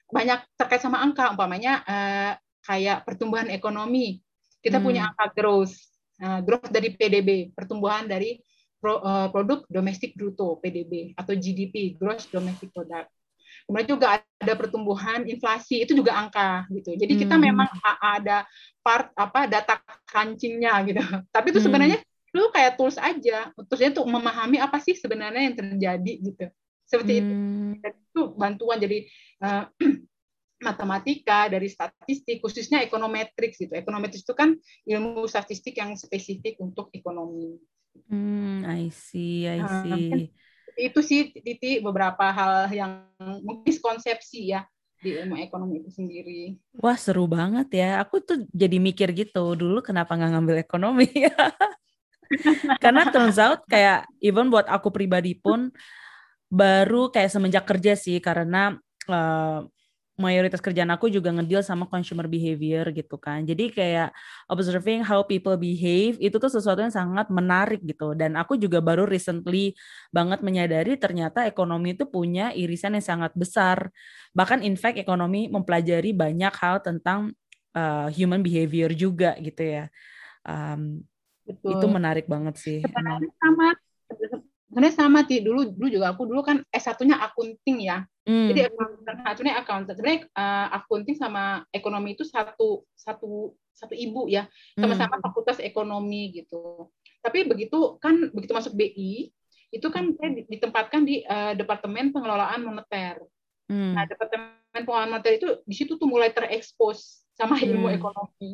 banyak terkait sama angka. Umpamanya uh, kayak pertumbuhan ekonomi. Kita hmm. punya angka growth uh, growth dari PDB pertumbuhan dari pro, uh, produk domestik bruto PDB atau GDP gross domestic product Kemudian juga ada pertumbuhan inflasi itu juga angka gitu. Jadi kita hmm. memang ada part apa data kancingnya gitu. Tapi itu hmm. sebenarnya itu kayak tools aja, terusnya untuk memahami apa sih sebenarnya yang terjadi gitu. Seperti hmm. itu. Itu bantuan jadi uh, matematika dari statistik khususnya ekonometrik gitu. Ekonometrik itu kan ilmu statistik yang spesifik untuk ekonomi. Hmm, I see, I nah, see. Uh, itu sih Titi beberapa hal yang mungkin konsepsi ya di ilmu ekonomi itu sendiri. Wah seru banget ya. Aku tuh jadi mikir gitu dulu kenapa nggak ngambil ekonomi ya. Karena turns out kayak even buat aku pribadi pun baru kayak semenjak kerja sih karena uh, mayoritas kerjaan aku juga ngedeal sama consumer behavior gitu kan. Jadi kayak observing how people behave itu tuh sesuatu yang sangat menarik gitu. Dan aku juga baru recently banget menyadari ternyata ekonomi itu punya irisan yang sangat besar. Bahkan in fact ekonomi mempelajari banyak hal tentang uh, human behavior juga gitu ya. Um, Betul. Itu menarik banget sih. Sebenarnya sama sebenarnya sama sih dulu dulu juga aku dulu kan S1-nya akunting ya. Hmm. Jadi satunya accountant. Sebenarnya uh, akunting sama ekonomi itu satu satu satu ibu ya, sama-sama hmm. fakultas ekonomi gitu. Tapi begitu kan begitu masuk BI, itu kan saya ditempatkan di uh, departemen pengelolaan moneter. Hmm. Nah, departemen pengelolaan moneter itu di situ tuh mulai terekspos sama ilmu hmm. ekonomi.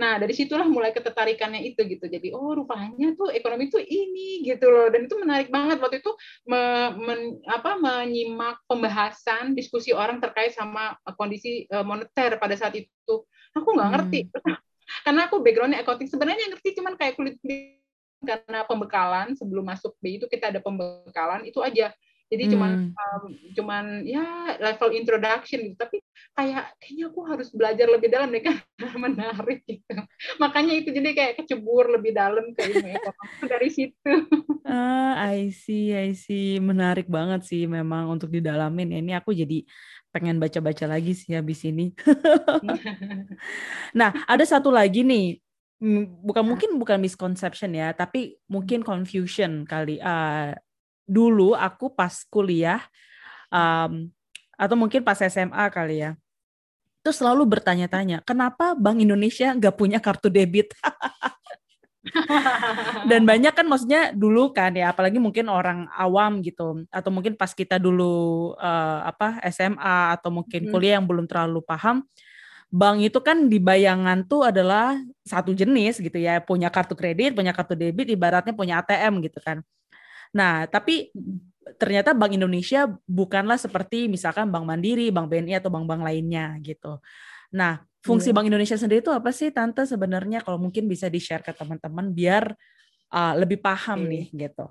Nah, dari situlah mulai ketertarikannya itu gitu. Jadi, oh rupanya tuh ekonomi itu ini gitu loh. Dan itu menarik banget waktu itu me, men, apa, menyimak pembahasan diskusi orang terkait sama kondisi uh, moneter pada saat itu. Aku nggak ngerti. Hmm. Karena aku backgroundnya accounting. Sebenarnya ngerti cuman kayak kulit karena pembekalan sebelum masuk B itu kita ada pembekalan itu aja jadi cuman hmm. um, cuman ya level introduction gitu. Tapi kayak kayaknya aku harus belajar lebih dalam deh kan menarik gitu. Makanya itu jadi kayak kecebur lebih dalam ke ilmu ekonomi dari situ. Ah I see I see. Menarik banget sih memang untuk didalamin. Ini aku jadi pengen baca-baca lagi sih habis ini. Nah ada satu lagi nih. Bukan mungkin bukan misconception ya tapi mungkin confusion kali uh, dulu aku pas kuliah um, atau mungkin pas SMA kali ya itu selalu bertanya-tanya, kenapa Bank Indonesia nggak punya kartu debit? Dan banyak kan maksudnya dulu kan ya, apalagi mungkin orang awam gitu, atau mungkin pas kita dulu uh, apa SMA atau mungkin kuliah yang belum terlalu paham, bank itu kan di bayangan tuh adalah satu jenis gitu ya, punya kartu kredit, punya kartu debit, ibaratnya punya ATM gitu kan. Nah, tapi ternyata Bank Indonesia bukanlah seperti misalkan Bank Mandiri, Bank BNI atau bank-bank lainnya gitu. Nah, fungsi yeah. Bank Indonesia sendiri itu apa sih Tante sebenarnya kalau mungkin bisa di-share ke teman-teman biar uh, lebih paham okay. nih gitu.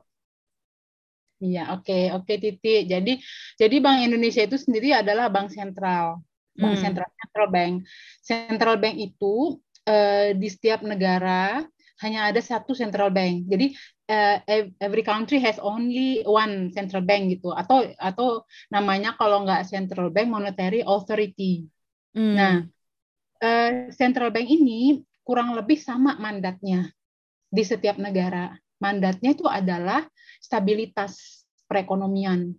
Iya, oke, okay, oke okay, Titi. Jadi jadi Bank Indonesia itu sendiri adalah bank sentral. Bank hmm. sentral central bank. Central bank itu uh, di setiap negara hanya ada satu central bank. Jadi uh, every country has only one central bank gitu atau atau namanya kalau nggak central bank monetary authority. Hmm. Nah, uh, central bank ini kurang lebih sama mandatnya di setiap negara. Mandatnya itu adalah stabilitas perekonomian.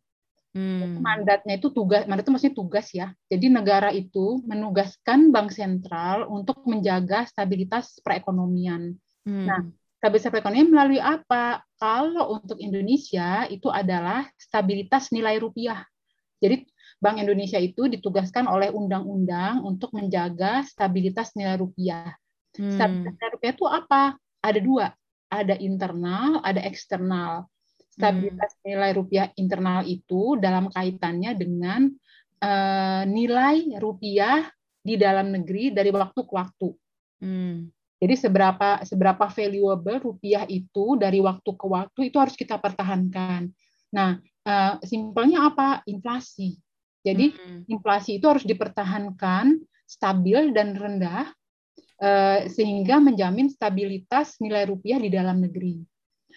Hmm. Mandatnya itu tugas, mandat itu maksudnya tugas ya. Jadi negara itu menugaskan bank sentral untuk menjaga stabilitas perekonomian. Hmm. Nah, stabilitas perekonomian melalui apa? Kalau untuk Indonesia itu adalah stabilitas nilai rupiah. Jadi Bank Indonesia itu ditugaskan oleh undang-undang untuk menjaga stabilitas nilai rupiah. Hmm. Stabilitas nilai rupiah itu apa? Ada dua, ada internal, ada eksternal. Stabilitas hmm. nilai rupiah internal itu dalam kaitannya dengan uh, nilai rupiah di dalam negeri dari waktu ke waktu. Hmm. Jadi seberapa seberapa valuable rupiah itu dari waktu ke waktu itu harus kita pertahankan. Nah, uh, simpelnya apa? Inflasi. Jadi hmm. inflasi itu harus dipertahankan stabil dan rendah uh, sehingga menjamin stabilitas nilai rupiah di dalam negeri.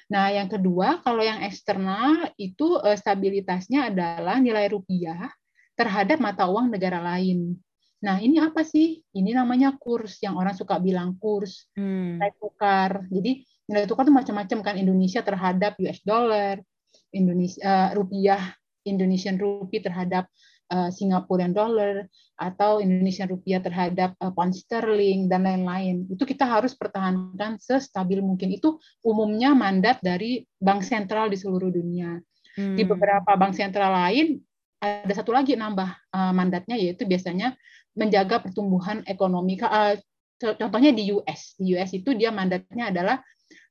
Nah, yang kedua, kalau yang eksternal itu uh, stabilitasnya adalah nilai rupiah terhadap mata uang negara lain. Nah, ini apa sih? Ini namanya kurs yang orang suka bilang kurs, hmm. nilai tukar. Jadi nilai tukar itu macam-macam kan Indonesia terhadap US dollar, Indonesia uh, rupiah, Indonesian rupee terhadap uh, Singaporean dollar atau Indonesian rupiah terhadap uh, pound sterling dan lain-lain. Itu kita harus pertahankan sestabil mungkin. Itu umumnya mandat dari bank sentral di seluruh dunia. Hmm. Di beberapa bank sentral lain ada satu lagi nambah uh, mandatnya yaitu biasanya menjaga pertumbuhan ekonomi. Uh, contohnya di US, di US itu dia mandatnya adalah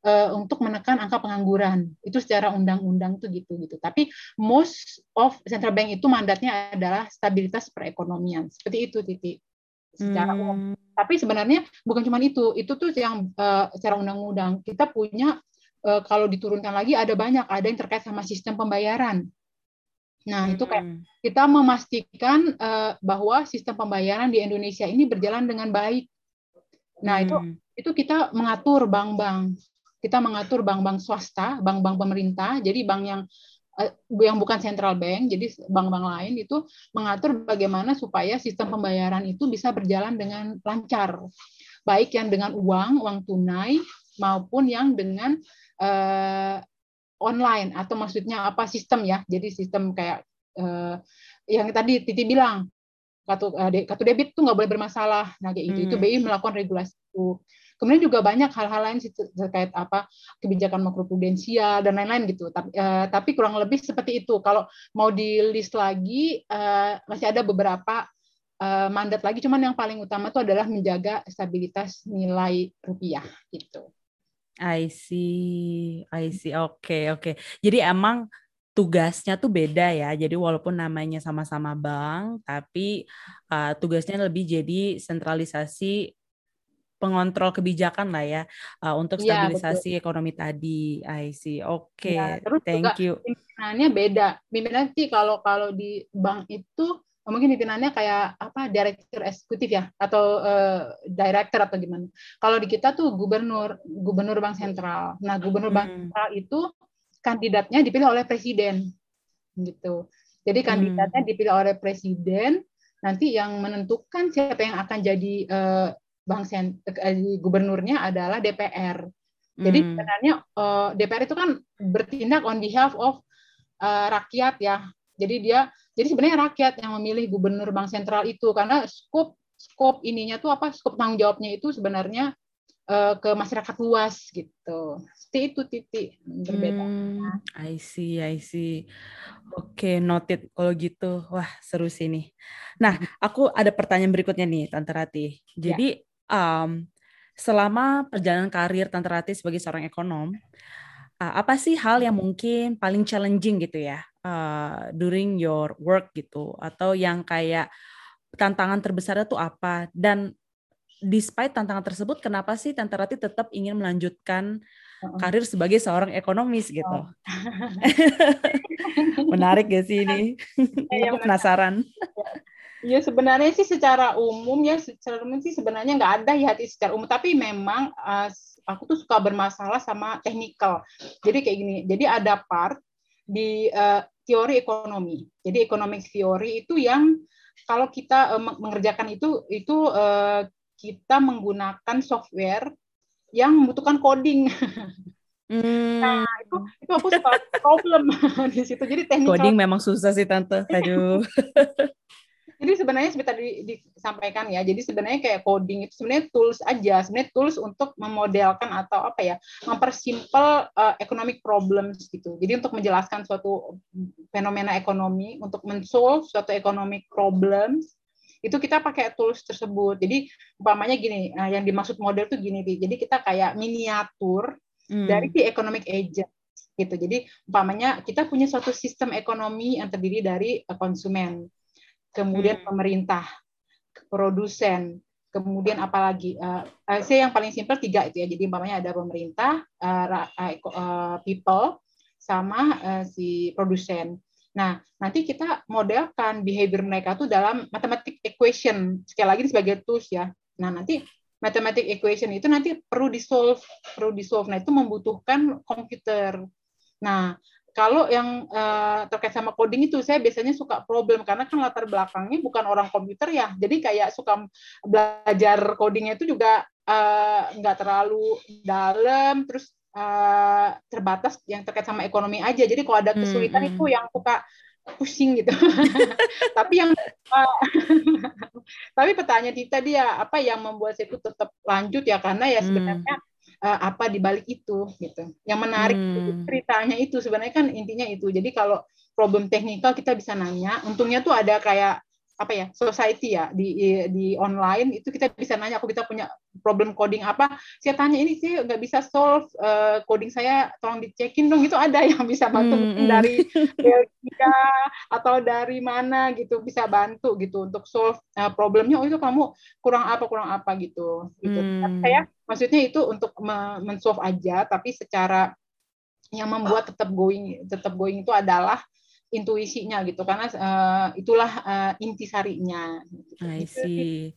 uh, untuk menekan angka pengangguran. Itu secara undang-undang tuh gitu gitu. Tapi most of central bank itu mandatnya adalah stabilitas perekonomian. Seperti itu titik secara hmm. umum. Tapi sebenarnya bukan cuma itu. Itu tuh yang uh, secara undang-undang kita punya uh, kalau diturunkan lagi ada banyak. Ada yang terkait sama sistem pembayaran. Nah, itu kayak hmm. kita memastikan uh, bahwa sistem pembayaran di Indonesia ini berjalan dengan baik. Nah, itu hmm. itu kita mengatur bank-bank. Kita mengatur bank-bank swasta, bank-bank pemerintah. Jadi bank yang uh, yang bukan central bank, jadi bank-bank lain itu mengatur bagaimana supaya sistem pembayaran itu bisa berjalan dengan lancar. Baik yang dengan uang, uang tunai maupun yang dengan uh, online atau maksudnya apa sistem ya? Jadi sistem kayak uh, yang tadi Titi bilang kartu uh, kartu debit tuh nggak boleh bermasalah. Nah kayak gitu. Hmm. itu BI melakukan regulasi. Itu kemudian juga banyak hal-hal lain terkait apa kebijakan makroprudensial dan lain-lain gitu. Tapi, uh, tapi kurang lebih seperti itu. Kalau mau di list lagi uh, masih ada beberapa uh, mandat lagi. Cuman yang paling utama itu adalah menjaga stabilitas nilai rupiah gitu I see, I see. Oke, okay, oke. Okay. Jadi emang tugasnya tuh beda ya. Jadi walaupun namanya sama-sama bank, tapi uh, tugasnya lebih jadi sentralisasi pengontrol kebijakan lah ya uh, untuk iya, stabilisasi ya, ekonomi tadi. I see. Oke, okay. ya, thank you. Pimpinannya beda. Pimpinan sih kalau kalau di bank itu mungkin pimpinannya kayak apa direktur eksekutif ya atau uh, director atau gimana. Kalau di kita tuh gubernur gubernur bank sentral. Nah gubernur hmm. bank sentral itu kandidatnya dipilih oleh presiden gitu. Jadi hmm. kandidatnya hmm. dipilih oleh presiden. Nanti yang menentukan siapa yang akan jadi uh, bank sent uh, gubernurnya adalah DPR. Jadi hmm. sebenarnya uh, DPR itu kan bertindak on behalf of uh, rakyat ya. Jadi dia jadi sebenarnya rakyat yang memilih gubernur bank sentral itu karena skup skop ininya tuh apa skop tanggung jawabnya itu sebenarnya uh, ke masyarakat luas gitu. Seperti itu titik berbeda. Hmm, I see, I see. Oke, okay, noted kalau gitu. Wah, seru sih nih. Nah, hmm. aku ada pertanyaan berikutnya nih, Tante Rati. Jadi, ya. um, selama perjalanan karir Tante Rati sebagai seorang ekonom, uh, apa sih hal yang mungkin paling challenging gitu ya uh, during your work gitu, atau yang kayak tantangan terbesarnya tuh apa? Dan despite tantangan tersebut, kenapa sih Tante Rati tetap ingin melanjutkan karir sebagai seorang ekonomis gitu? Oh. Menarik gak sih ini? Ya, Aku penasaran. Ya sebenarnya sih secara umum ya secara umum sih sebenarnya nggak ada ya hati secara umum tapi memang uh, aku tuh suka bermasalah sama technical. Jadi kayak gini. Jadi ada part di uh, teori ekonomi. Jadi economic theory itu yang kalau kita uh, mengerjakan itu itu uh, kita menggunakan software yang membutuhkan coding. Hmm. Nah, itu itu aku suka problem di situ. Jadi teknik coding memang susah sih tante. Aduh. jadi sebenarnya seperti tadi disampaikan ya. Jadi sebenarnya kayak coding itu sebenarnya tools aja, sebenarnya tools untuk memodelkan atau apa ya, mempersimpel uh, economic problems gitu. Jadi untuk menjelaskan suatu fenomena ekonomi, untuk mensolve suatu economic problems itu kita pakai tools tersebut. Jadi umpamanya gini, nah, yang dimaksud model tuh gini, jadi kita kayak miniatur hmm. dari si economic agent gitu. Jadi umpamanya kita punya suatu sistem ekonomi yang terdiri dari eh, konsumen, kemudian hmm. pemerintah, produsen, kemudian apalagi uh, saya yang paling simpel tiga itu ya. Jadi umpamanya ada pemerintah, uh, uh, people, sama uh, si produsen. Nah, nanti kita modelkan behavior mereka tuh dalam mathematic equation. Sekali lagi sebagai tools ya. Nah, nanti mathematic equation itu nanti perlu di solve, perlu di solve. Nah, itu membutuhkan komputer. Nah, kalau yang uh, terkait sama coding itu saya biasanya suka problem karena kan latar belakangnya bukan orang komputer ya jadi kayak suka belajar codingnya itu juga uh, nggak terlalu dalam terus uh, terbatas yang terkait sama ekonomi aja. Jadi kalau ada hmm, kesulitan hmm, itu yang suka pusing gitu. tapi yang uh, tapi pertanyaan kita dia apa yang membuat saya itu tetap lanjut ya karena ya hmm. sebenarnya hmm. Uh, apa di balik itu gitu. Yang menarik hmm. itu, ceritanya itu sebenarnya kan intinya itu. Jadi kalau problem teknikal kita bisa nanya, untungnya tuh ada kayak apa ya society ya di di online itu kita bisa nanya aku kita punya problem coding apa saya tanya ini sih nggak bisa solve uh, coding saya tolong dicekin dong itu ada yang bisa bantu hmm, hmm. dari Belgia atau dari mana gitu bisa bantu gitu untuk solve uh, problemnya oh itu kamu kurang apa kurang apa gitu gitu hmm. saya maksudnya itu untuk men-solve aja tapi secara yang membuat tetap going tetap going itu adalah intuisinya gitu karena uh, itulah uh, intisarinya. Gitu. I see.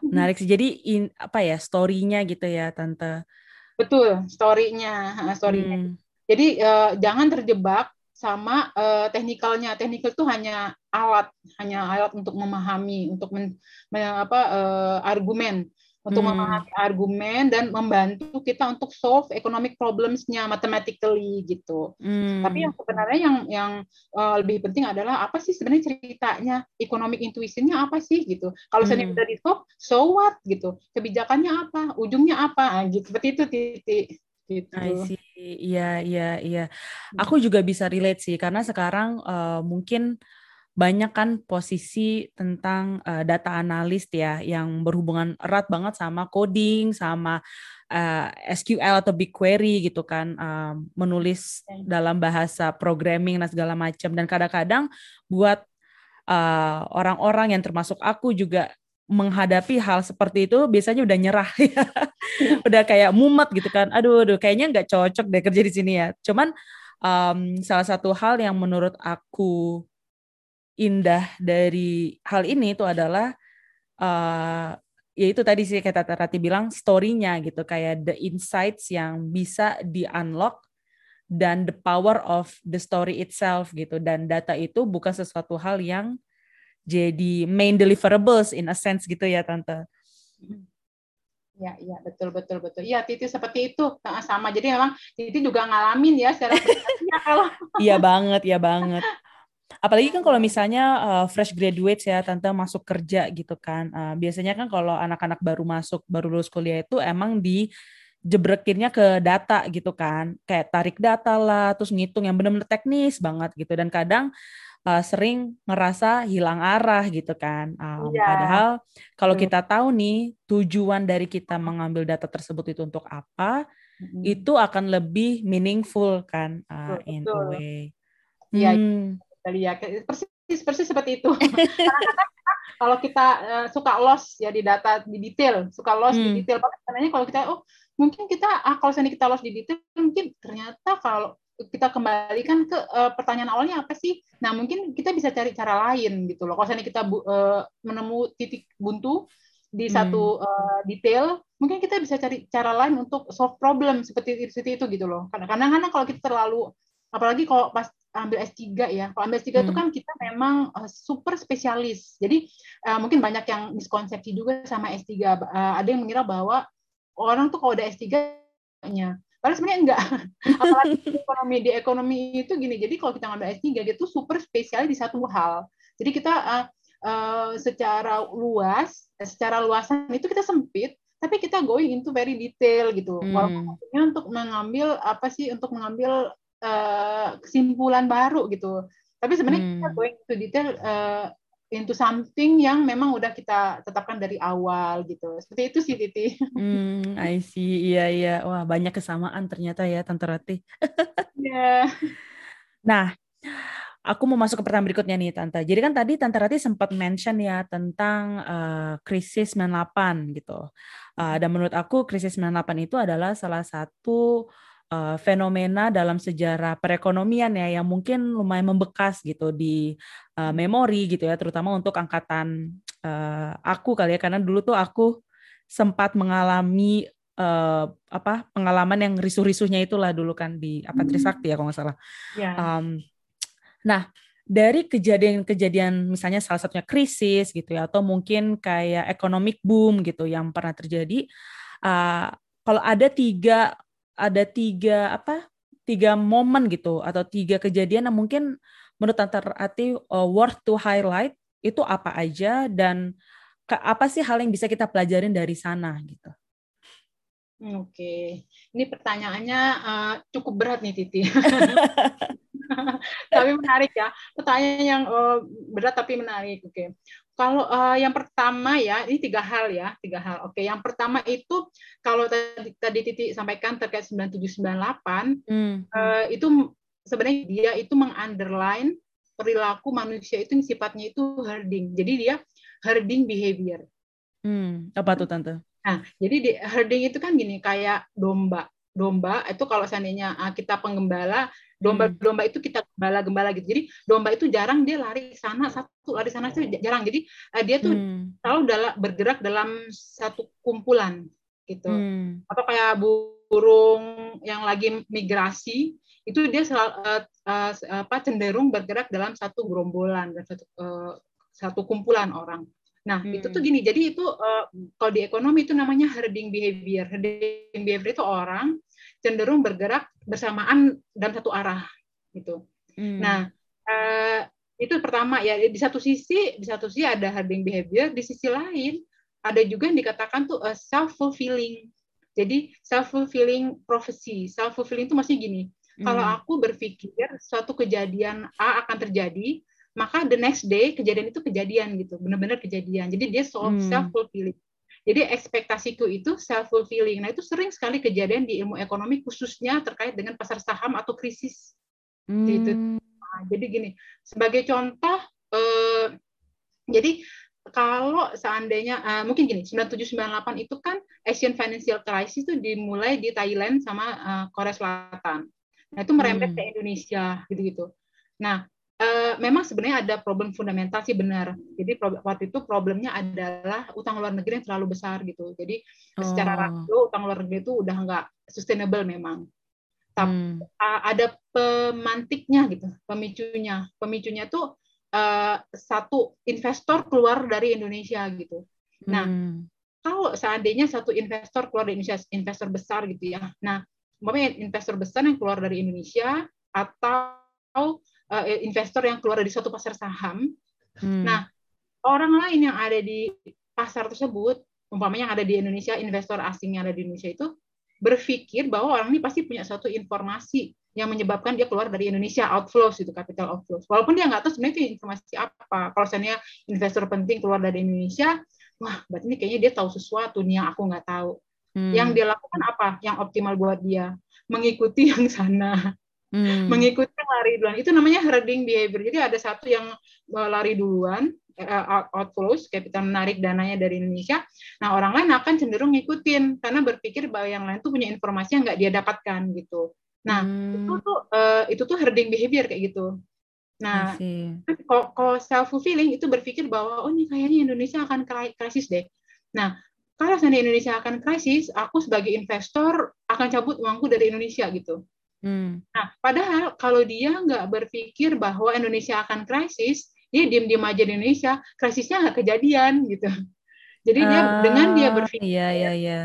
Menarik sih. Jadi in, apa ya storynya gitu ya tante. Betul storynya, storynya. Hmm. Jadi uh, jangan terjebak sama uh, teknikalnya. Teknikal itu hanya alat, hanya alat untuk memahami, untuk men, men, apa uh, argumen untuk hmm. memahami argumen dan membantu kita untuk solve economic problems-nya mathematically gitu. Hmm. Tapi yang sebenarnya yang yang uh, lebih penting adalah apa sih sebenarnya ceritanya economic intuition-nya apa sih gitu. Kalau hmm. udah di solve, so what gitu. Kebijakannya apa? Ujungnya apa? Gitu. Seperti itu titik gitu. I see. Iya, iya, iya. Aku juga bisa relate sih karena sekarang uh, mungkin banyak kan posisi tentang uh, data analis ya yang berhubungan erat banget sama coding sama uh, eh, SQL atau BigQuery gitu kan uh, menulis dalam bahasa programming dan segala macam. Dan kadang-kadang buat orang-orang uh, yang termasuk aku juga menghadapi hal seperti itu biasanya udah nyerah ya. Udah kayak mumet gitu kan. Aduh aduh kayaknya nggak cocok deh kerja di sini ya. Cuman um, salah satu hal yang menurut aku indah dari hal ini itu adalah uh, ya itu tadi sih kata Rati bilang story-nya gitu kayak the insights yang bisa di unlock dan the power of the story itself gitu dan data itu bukan sesuatu hal yang jadi main deliverables in a sense gitu ya tante. Ya, ya betul betul betul. Iya Titi seperti itu sama. Jadi memang Titi juga ngalamin ya secara ya kalau. Iya banget, ya banget. Apalagi kan kalau misalnya uh, fresh graduates ya, tante masuk kerja gitu kan. Uh, biasanya kan kalau anak-anak baru masuk, baru lulus kuliah itu emang di jebrekinnya ke data gitu kan. Kayak tarik data lah, terus ngitung yang benar-benar teknis banget gitu. Dan kadang uh, sering ngerasa hilang arah gitu kan. Um, yeah. Padahal kalau kita tahu nih tujuan dari kita mengambil data tersebut itu untuk apa, hmm. itu akan lebih meaningful kan uh, betul, in betul. a way. Iya, hmm. Ya persis persis seperti itu. kalau kita uh, suka loss ya di data di detail, suka loss hmm. di detail, karena kalau kita oh mungkin kita ah, kalau misalnya kita loss di detail mungkin ternyata kalau kita kembalikan ke uh, pertanyaan awalnya apa sih? Nah mungkin kita bisa cari cara lain gitu loh. Kalau misalnya kita uh, menemu titik buntu di hmm. satu uh, detail, mungkin kita bisa cari cara lain untuk solve problem seperti seperti itu gitu loh. Karena kadang-kadang kalau kita terlalu apalagi kalau pas ambil S3 ya. Kalau ambil S3 hmm. itu kan kita memang uh, super spesialis. Jadi uh, mungkin banyak yang miskonsepsi juga sama S3. Uh, ada yang mengira bahwa orang tuh kalau udah S3-nya Padahal sebenarnya enggak. Apalagi ekonomi di ekonomi itu gini. Jadi kalau kita ngambil S3 gitu super spesial di satu hal. Jadi kita uh, uh, secara luas, secara luasan itu kita sempit, tapi kita going into very detail gitu. Hmm. Walaupun untuk mengambil apa sih untuk mengambil uh, kesimpulan baru gitu. Tapi sebenarnya hmm. kita going into detail uh, into something yang memang udah kita tetapkan dari awal gitu. Seperti itu sih Titi. Hmm, I see. Iya iya. Wah, banyak kesamaan ternyata ya Tante Rati. Iya. yeah. Nah, aku mau masuk ke pertanyaan berikutnya nih Tante. Jadi kan tadi Tante Rati sempat mention ya tentang uh, krisis 98 gitu. Uh, dan menurut aku krisis 98 itu adalah salah satu uh, fenomena dalam sejarah perekonomian ya yang mungkin lumayan membekas gitu di uh, memori gitu ya terutama untuk angkatan uh, aku kali ya karena dulu tuh aku sempat mengalami uh, apa pengalaman yang risuh-risuhnya itulah dulu kan di apa Trisakti ya kalau nggak salah. Yeah. Um, nah dari kejadian-kejadian misalnya salah satunya krisis gitu ya atau mungkin kayak economic boom gitu yang pernah terjadi uh, kalau ada tiga ada tiga apa tiga momen gitu atau tiga kejadian yang mungkin menurut Tante Ati uh, worth to highlight itu apa aja dan ke, apa sih hal yang bisa kita pelajarin dari sana gitu? Oke, ini pertanyaannya uh, cukup berat nih Titi. tapi menarik ya, pertanyaan yang uh, berat tapi menarik. Oke, kalau uh, yang pertama ya, ini tiga hal ya, tiga hal. Oke, yang pertama itu kalau tadi, tadi Titi sampaikan terkait 9798, hmm. uh, itu sebenarnya dia itu mengunderline perilaku manusia itu yang sifatnya itu herding. Jadi dia herding behavior. Hmm, apa tuh tante? Nah, jadi di, herding itu kan gini kayak domba. Domba itu kalau seandainya uh, kita penggembala domba-domba hmm. itu kita gembala-gembala gitu. Jadi domba itu jarang dia lari sana satu, lari sana itu jarang. Jadi uh, dia tuh hmm. selalu dalam bergerak dalam satu kumpulan gitu. Hmm. Atau kayak burung yang lagi migrasi itu dia selalu, uh, uh, apa cenderung bergerak dalam satu gerombolan dan satu uh, satu kumpulan orang. Nah, hmm. itu tuh gini. Jadi itu uh, kalau di ekonomi itu namanya herding behavior. Herding behavior itu orang cenderung bergerak bersamaan dalam satu arah gitu. Hmm. Nah, uh, itu pertama ya di satu sisi di satu sisi ada herding behavior, di sisi lain ada juga yang dikatakan tuh uh, self fulfilling. Jadi self fulfilling prophecy. Self fulfilling itu maksudnya gini. Hmm. Kalau aku berpikir suatu kejadian A akan terjadi, maka the next day kejadian itu kejadian gitu, benar-benar kejadian. Jadi dia hmm. self fulfilling. Jadi ekspektasiku itu self fulfilling. Nah itu sering sekali kejadian di ilmu ekonomi khususnya terkait dengan pasar saham atau krisis. Hmm. Gitu. Nah, jadi gini, sebagai contoh, eh, jadi kalau seandainya uh, mungkin gini 9798 itu kan Asian Financial Crisis itu dimulai di Thailand sama uh, Korea Selatan. Nah itu merembet hmm. ke Indonesia gitu-gitu. Nah Uh, memang sebenarnya ada problem fundamental sih benar. Jadi waktu itu problemnya adalah utang luar negeri yang terlalu besar gitu. Jadi oh. secara rasio utang luar negeri itu udah nggak sustainable memang. Tapi hmm. ada pemantiknya gitu, pemicunya. Pemicunya tuh uh, satu investor keluar dari Indonesia gitu. Nah, hmm. kalau seandainya satu investor keluar dari Indonesia, investor besar gitu ya. Nah, umpamanya investor besar yang keluar dari Indonesia atau uh, investor yang keluar dari suatu pasar saham. Hmm. Nah, orang lain yang ada di pasar tersebut, umpamanya yang ada di Indonesia, investor asing yang ada di Indonesia itu berpikir bahwa orang ini pasti punya suatu informasi yang menyebabkan dia keluar dari Indonesia outflows itu capital outflows. Walaupun dia nggak tahu sebenarnya itu informasi apa. Kalau misalnya investor penting keluar dari Indonesia, wah berarti ini kayaknya dia tahu sesuatu nih yang aku nggak tahu. Hmm. Yang dia lakukan apa? Yang optimal buat dia mengikuti yang sana. Hmm. Mengikuti yang lari duluan. Itu namanya herding behavior. Jadi ada satu yang eh, lari duluan, uh, outflows, capital menarik dananya dari Indonesia. Nah, orang lain akan cenderung ngikutin karena berpikir bahwa yang lain tuh punya informasi yang nggak dia dapatkan gitu. Nah, hmm. itu tuh uh, itu tuh herding behavior kayak gitu. Nah, kalau self fulfilling itu berpikir bahwa oh ini kayaknya Indonesia akan krisis deh. Nah, kalau seandainya Indonesia akan krisis, aku sebagai investor akan cabut uangku dari Indonesia gitu. Hmm. Nah, padahal kalau dia nggak berpikir bahwa Indonesia akan krisis, dia diem-diem aja di Indonesia, krisisnya nggak kejadian gitu. Jadi dia uh, dengan dia berpikir, iya, iya, iya.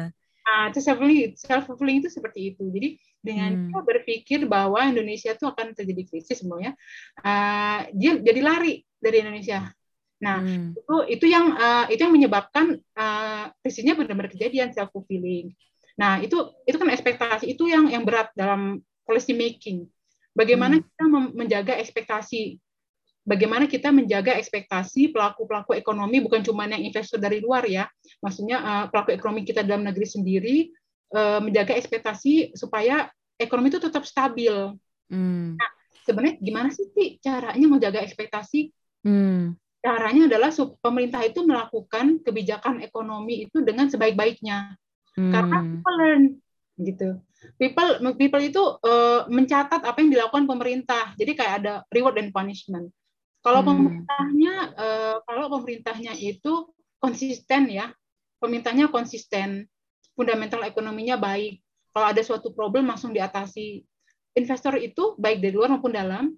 Nah, itu self fulfilling, self fulfilling itu seperti itu. Jadi dengan hmm. dia berpikir bahwa Indonesia itu akan terjadi krisis semuanya, uh, dia jadi lari dari Indonesia. Nah, hmm. itu itu yang uh, itu yang menyebabkan uh, krisisnya benar-benar kejadian self fulfilling. Nah, itu itu kan ekspektasi itu yang yang berat dalam policy making. Bagaimana hmm. kita menjaga ekspektasi bagaimana kita menjaga ekspektasi pelaku-pelaku ekonomi bukan cuma yang investor dari luar ya, maksudnya uh, pelaku ekonomi kita dalam negeri sendiri uh, menjaga ekspektasi supaya ekonomi itu tetap stabil. Hmm. Nah, sebenarnya gimana sih Ti, caranya menjaga ekspektasi? Hmm. Caranya adalah pemerintah itu melakukan kebijakan ekonomi itu dengan sebaik-baiknya. Hmm. Karena people learn gitu. People people itu uh, mencatat apa yang dilakukan pemerintah. Jadi kayak ada reward and punishment. Kalau hmm. pemerintahnya uh, kalau pemerintahnya itu konsisten ya, pemerintahnya konsisten, fundamental ekonominya baik. Kalau ada suatu problem langsung diatasi. Investor itu baik dari luar maupun dalam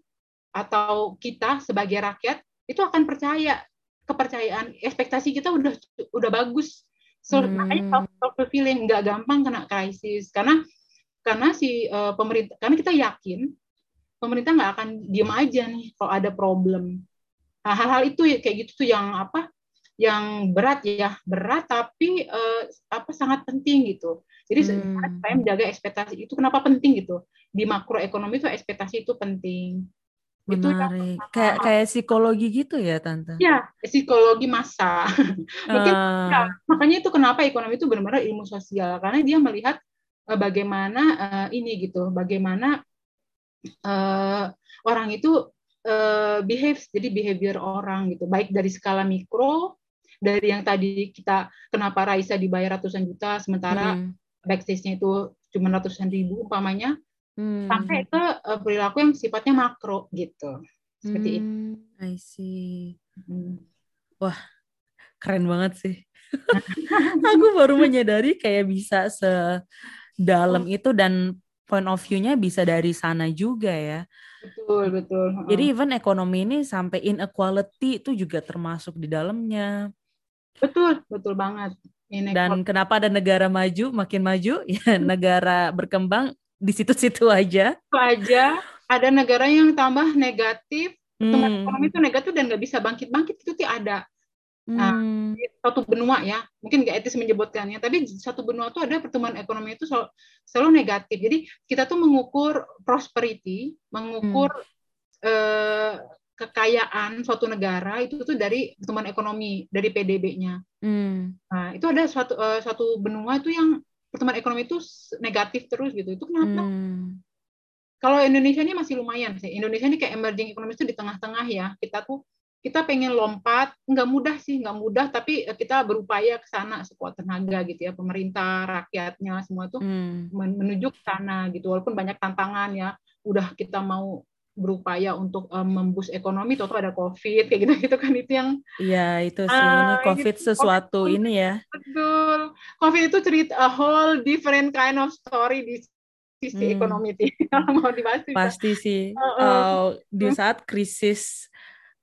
atau kita sebagai rakyat itu akan percaya kepercayaan ekspektasi kita udah udah bagus. So, hmm. makanya self fulfilling nggak gampang kena krisis karena karena si uh, pemerintah karena kita yakin pemerintah nggak akan diem aja nih kalau ada problem. Nah, hal-hal itu ya, kayak gitu tuh yang apa? Yang berat ya, berat tapi uh, apa sangat penting gitu. Jadi hmm. saya menjaga ekspektasi itu kenapa penting gitu. Di makroekonomi itu ekspektasi itu penting. Menarik. Itu kayak kayak psikologi gitu ya, Tante? Ya, psikologi masa. Mungkin uh. ya, makanya itu kenapa ekonomi itu benar-benar ilmu sosial karena dia melihat bagaimana uh, ini gitu, bagaimana uh, orang itu uh, behaves jadi behavior orang gitu baik dari skala mikro dari yang tadi kita kenapa Raisa dibayar ratusan juta sementara hmm. backstage-nya itu cuma ratusan ribu umpamanya hmm. sampai ke uh, perilaku yang sifatnya makro gitu seperti hmm, itu. I see. Hmm. Wah keren banget sih. Aku baru menyadari kayak bisa sedalam oh. itu dan point of view-nya bisa dari sana juga ya. Betul, betul. Jadi even ekonomi ini sampai inequality itu juga termasuk di dalamnya. Betul, betul banget. Dan kenapa ada negara maju makin maju ya negara berkembang di situ-situ aja. Itu aja. Ada negara yang tambah negatif, hmm. ekonomi itu negatif dan nggak bisa bangkit-bangkit itu ada. Nah, hmm. satu benua ya, mungkin nggak etis menyebutkannya, tapi satu benua itu ada pertumbuhan ekonomi itu selalu, selalu negatif. Jadi kita tuh mengukur prosperity, mengukur hmm. eh, kekayaan suatu negara itu tuh dari pertumbuhan ekonomi, dari PDB-nya. Hmm. Nah, itu ada suatu uh, suatu benua itu yang pertumbuhan ekonomi itu negatif terus gitu. Itu kenapa? Hmm. Kalau Indonesia ini masih lumayan sih. Indonesia ini kayak emerging ekonomi itu di tengah-tengah ya. Kita tuh kita pengen lompat nggak mudah sih nggak mudah tapi eh, kita berupaya ke sana sekuat tenaga gitu ya pemerintah rakyatnya semua tuh hmm. menuju ke sana gitu walaupun banyak tantangan ya udah kita mau berupaya untuk um, membus ekonomi atau ada covid kayak gitu gitu kan itu yang Iya itu sih uh, ini covid gitu. sesuatu COVID, ini ya betul covid itu cerita a whole different kind of story di sisi hmm. ekonomi sih kalau mau dibahas pasti sih uh, uh. Uh, di saat krisis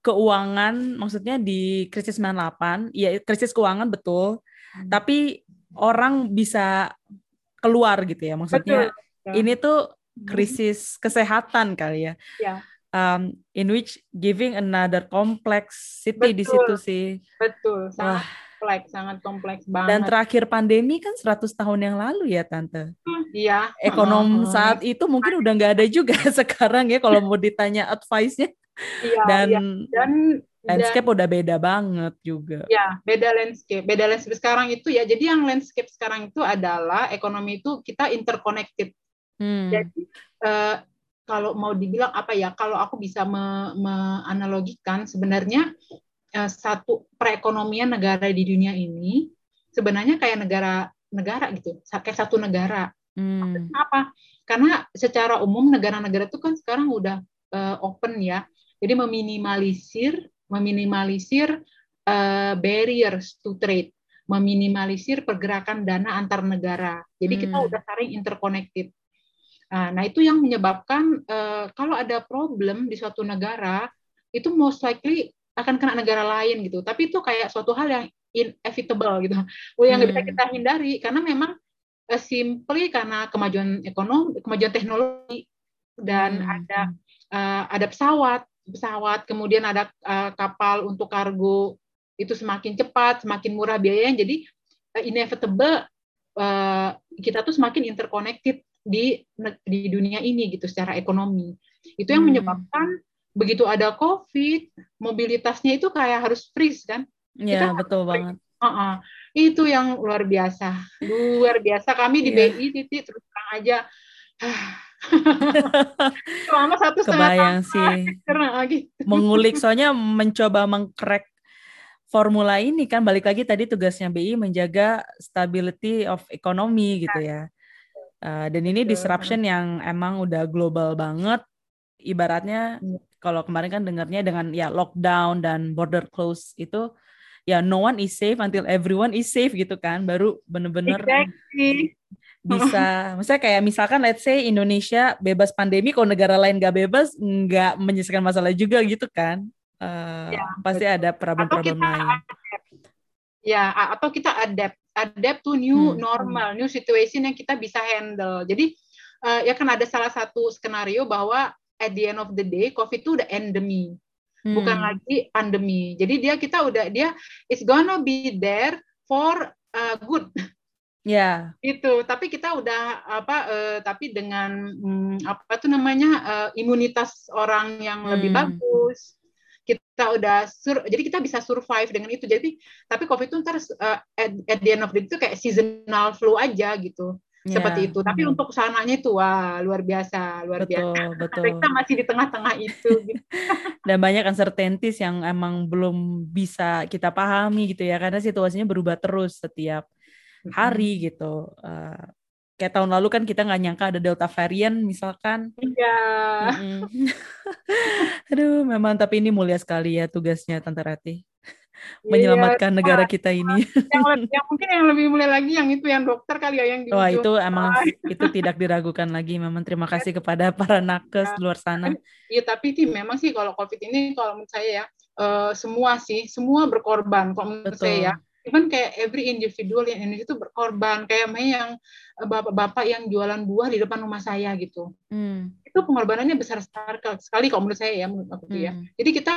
keuangan maksudnya di krisis 98 ya krisis keuangan betul hmm. tapi orang bisa keluar gitu ya maksudnya betul. ini tuh krisis kesehatan kali ya, ya. um, in which giving another complexity di situ sih. Betul, sangat Wah. kompleks, sangat kompleks banget. Dan terakhir pandemi kan 100 tahun yang lalu ya tante. Hmm, iya. Ekonom uh, saat itu mungkin udah nggak ada juga sekarang ya kalau mau ditanya advice-nya. Iya, dan iya. dan landscape dan, udah beda banget juga. Ya, beda landscape. Beda landscape sekarang itu ya. Jadi yang landscape sekarang itu adalah ekonomi itu kita interconnected. Hmm. Jadi uh, kalau mau dibilang apa ya? Kalau aku bisa menganalogikan me sebenarnya uh, satu perekonomian negara di dunia ini sebenarnya kayak negara negara gitu, kayak satu negara. Hmm. Apa? Karena secara umum negara-negara itu kan sekarang udah uh, open ya. Jadi meminimalisir meminimalisir uh, barriers to trade, meminimalisir pergerakan dana antar negara. Jadi hmm. kita udah saling interconnected. Uh, nah itu yang menyebabkan uh, kalau ada problem di suatu negara itu most likely akan kena negara lain gitu. Tapi itu kayak suatu hal yang inevitable gitu, yang nggak hmm. bisa kita hindari karena memang uh, simply karena kemajuan ekonomi, kemajuan teknologi dan hmm. ada uh, ada pesawat pesawat, kemudian ada uh, kapal untuk kargo itu semakin cepat, semakin murah biayanya. Jadi uh, inevitable uh, kita tuh semakin interconnected di di dunia ini gitu secara ekonomi. Itu yang hmm. menyebabkan begitu ada COVID, mobilitasnya itu kayak harus freeze kan? Iya, betul banget. Uh -uh. Itu yang luar biasa. Luar biasa kami di yeah. BI titik terus terang aja selama satu setengah Kebayang sih. Karena gitu. Mengulik soalnya mencoba mengcrack formula ini kan balik lagi tadi tugasnya BI menjaga stability of economy gitu ya. Uh, dan ini disruption yang emang udah global banget. Ibaratnya iya. kalau kemarin kan dengarnya dengan ya lockdown dan border close itu ya no one is safe until everyone is safe gitu kan. Baru bener-bener exactly bisa. Misalnya kayak misalkan let's say Indonesia bebas pandemi kalau negara lain gak bebas nggak menyelesaikan masalah juga gitu kan? Uh, ya, pasti betul. ada problem-problem lain. ya atau kita adapt adapt to new hmm. normal new situation yang kita bisa handle. Jadi uh, ya kan ada salah satu skenario bahwa at the end of the day covid itu udah endemi. Hmm. bukan lagi pandemi. Jadi dia kita udah dia it's gonna be there for uh, good Ya. Yeah. Itu, tapi kita udah apa? Uh, tapi dengan um, apa tuh namanya uh, imunitas orang yang hmm. lebih bagus. Kita udah sur, jadi kita bisa survive dengan itu. Jadi, tapi COVID itu ntar uh, at, at the end of the day itu kayak seasonal flu aja gitu. Yeah. Seperti itu. Tapi hmm. untuk sananya itu wah luar biasa, luar betul, biasa. Betul. Kita masih di tengah-tengah itu. gitu. Dan banyak uncertainties yang emang belum bisa kita pahami gitu ya, karena situasinya berubah terus setiap hari gitu. Uh, kayak tahun lalu kan kita nggak nyangka ada delta varian misalkan. Iya. Aduh, memang tapi ini mulia sekali ya tugasnya Tante Rati. Iya, Menyelamatkan iya, negara kita ini. Yang, yang mungkin yang lebih mulia lagi yang itu yang dokter kali ya yang di Wah, itu emang itu tidak diragukan lagi. Memang terima kasih kepada para nakes ya. luar sana. Iya, tapi sih memang sih kalau Covid ini kalau menurut saya ya uh, semua sih, semua berkorban kalau menurut Betul. saya ya even kayak every individual yang ini itu berkorban kayak Mei yang eh, bapak-bapak yang jualan buah di depan rumah saya gitu hmm. itu pengorbanannya besar sekali kalau menurut saya ya menurut aku ya. hmm. ya jadi kita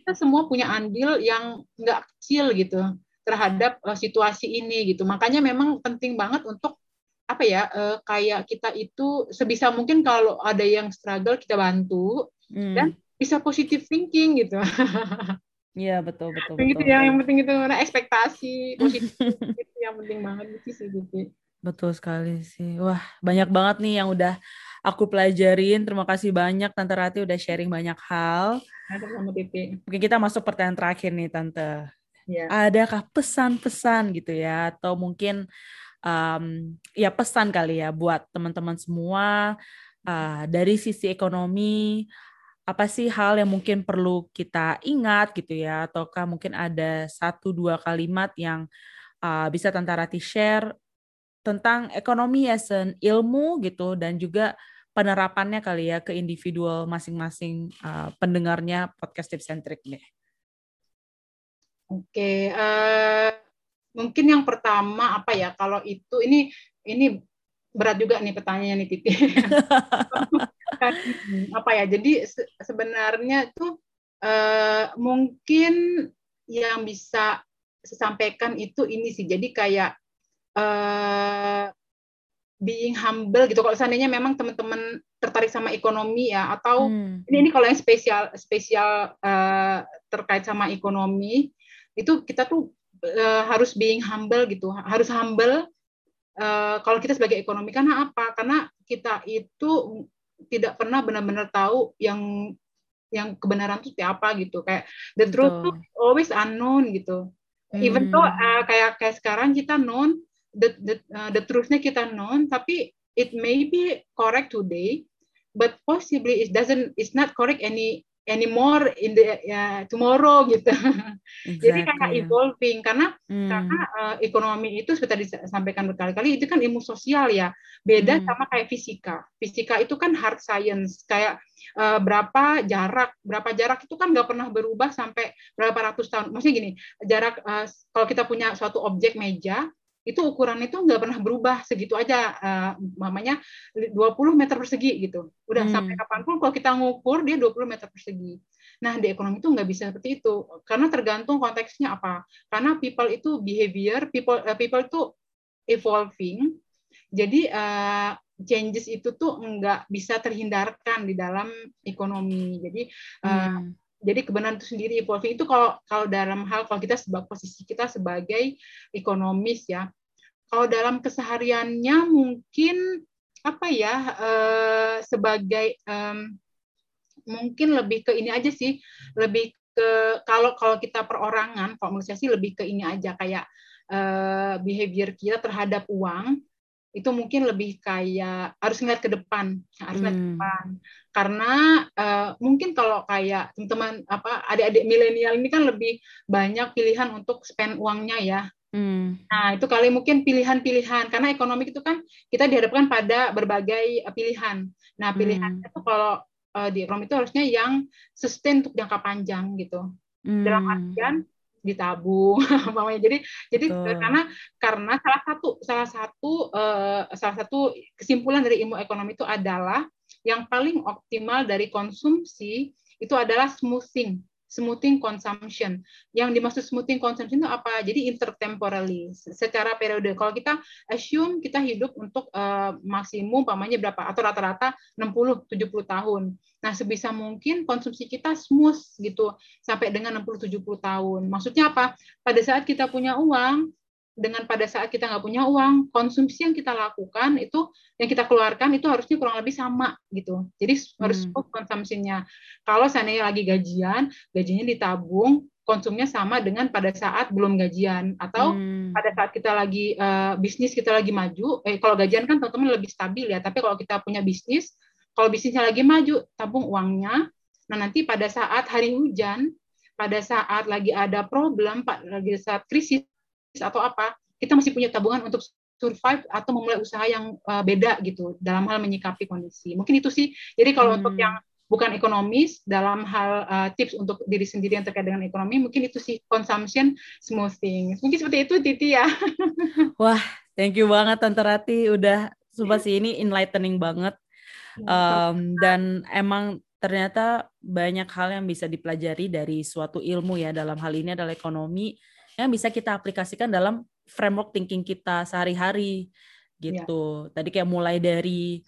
kita semua punya andil yang nggak kecil gitu terhadap uh, situasi ini gitu makanya memang penting banget untuk apa ya uh, kayak kita itu sebisa mungkin kalau ada yang struggle kita bantu hmm. dan bisa positive thinking gitu Iya betul betul. Gitu betul, yang, yang penting itu mana ekspektasi itu yang penting banget gitu sih gitu. Betul sekali sih. Wah banyak banget nih yang udah aku pelajarin. Terima kasih banyak Tante Rati udah sharing banyak hal. Sama Titi. Mungkin kita masuk pertanyaan terakhir nih Tante. Ya. Adakah pesan-pesan gitu ya atau mungkin um, ya pesan kali ya buat teman-teman semua uh, dari sisi ekonomi apa sih hal yang mungkin perlu kita ingat gitu ya ataukah mungkin ada satu dua kalimat yang uh, bisa Tante Rati share tentang ekonomi as an ilmu gitu dan juga penerapannya kali ya ke individual masing-masing uh, pendengarnya podcast tips and trick nih. Oke, uh, mungkin yang pertama apa ya kalau itu ini ini berat juga nih pertanyaannya nih Titi. apa ya? Jadi se sebenarnya tuh uh, mungkin yang bisa sampaikan itu ini sih. Jadi kayak uh, being humble gitu. Kalau seandainya memang teman-teman tertarik sama ekonomi ya, atau hmm. ini ini kalau yang spesial spesial uh, terkait sama ekonomi itu kita tuh uh, harus being humble gitu, harus humble uh, kalau kita sebagai ekonomi karena apa? Karena kita itu tidak pernah benar-benar tahu yang yang kebenaran itu apa gitu kayak the truth tuh always unknown gitu hmm. even though uh, kayak kayak sekarang kita known the the uh, the truthnya kita known tapi it may be correct today but possibly it doesn't it's not correct any anymore in the ya, tomorrow gitu. Exactly. Jadi kayak evolving karena hmm. karena uh, ekonomi itu seperti disampaikan berkali-kali itu kan ilmu sosial ya. Beda hmm. sama kayak fisika. Fisika itu kan hard science kayak uh, berapa jarak, berapa jarak itu kan nggak pernah berubah sampai berapa ratus tahun. Maksudnya gini, jarak uh, kalau kita punya suatu objek meja itu ukuran itu nggak pernah berubah segitu aja uh, mamanya 20 meter persegi gitu. Udah hmm. sampai kapan pun kalau kita ngukur dia 20 meter persegi. Nah di ekonomi itu nggak bisa seperti itu karena tergantung konteksnya apa. Karena people itu behavior people uh, people itu evolving jadi uh, changes itu tuh nggak bisa terhindarkan di dalam ekonomi. Jadi uh, hmm jadi kebenaran itu sendiri. Evolving itu kalau kalau dalam hal kalau kita sebagai posisi kita sebagai ekonomis ya. Kalau dalam kesehariannya mungkin apa ya eh, sebagai eh, mungkin lebih ke ini aja sih. Lebih ke kalau kalau kita perorangan kalau lebih ke ini aja. Kayak eh, behavior kita terhadap uang itu mungkin lebih kayak harus ngeliat ke depan harus ngeliat ke hmm. depan karena uh, mungkin kalau kayak teman-teman apa adik-adik milenial ini kan lebih banyak pilihan untuk spend uangnya ya Hmm. Nah, itu kali mungkin pilihan-pilihan karena ekonomi itu kan kita dihadapkan pada berbagai pilihan. Nah, pilihan hmm. itu kalau uh, di ekonomi itu harusnya yang sustain untuk jangka panjang gitu. Hmm. Dalam artian ditabung mamanya jadi jadi Betul. karena karena salah satu salah satu uh, salah satu kesimpulan dari ilmu ekonomi itu adalah yang paling optimal dari konsumsi itu adalah smoothing smoothing consumption. Yang dimaksud smoothing consumption itu apa? Jadi intertemporally, secara periode. Kalau kita assume kita hidup untuk uh, maksimum pamannya berapa atau rata-rata 60 70 tahun. Nah, sebisa mungkin konsumsi kita smooth gitu sampai dengan 60 70 tahun. Maksudnya apa? Pada saat kita punya uang, dengan pada saat kita nggak punya uang, konsumsi yang kita lakukan itu yang kita keluarkan itu harusnya kurang lebih sama gitu. Jadi harus hmm. konsumsinya. Kalau seandainya lagi gajian, gajinya ditabung, konsumnya sama dengan pada saat belum gajian atau hmm. pada saat kita lagi uh, bisnis kita lagi maju. Eh kalau gajian kan teman-teman lebih stabil ya, tapi kalau kita punya bisnis, kalau bisnisnya lagi maju, tabung uangnya. Nah nanti pada saat hari hujan, pada saat lagi ada problem, lagi saat krisis atau apa, kita masih punya tabungan untuk survive atau memulai usaha yang uh, beda gitu dalam hal menyikapi kondisi. Mungkin itu sih. Jadi kalau hmm. untuk yang bukan ekonomis dalam hal uh, tips untuk diri sendiri yang terkait dengan ekonomi, mungkin itu sih consumption smoothing. Mungkin seperti itu Titi ya. Wah, thank you banget Tante Rati udah sumpah sih ini enlightening banget. Um, dan emang ternyata banyak hal yang bisa dipelajari dari suatu ilmu ya dalam hal ini adalah ekonomi yang bisa kita aplikasikan dalam framework thinking kita sehari-hari gitu. Yeah. Tadi kayak mulai dari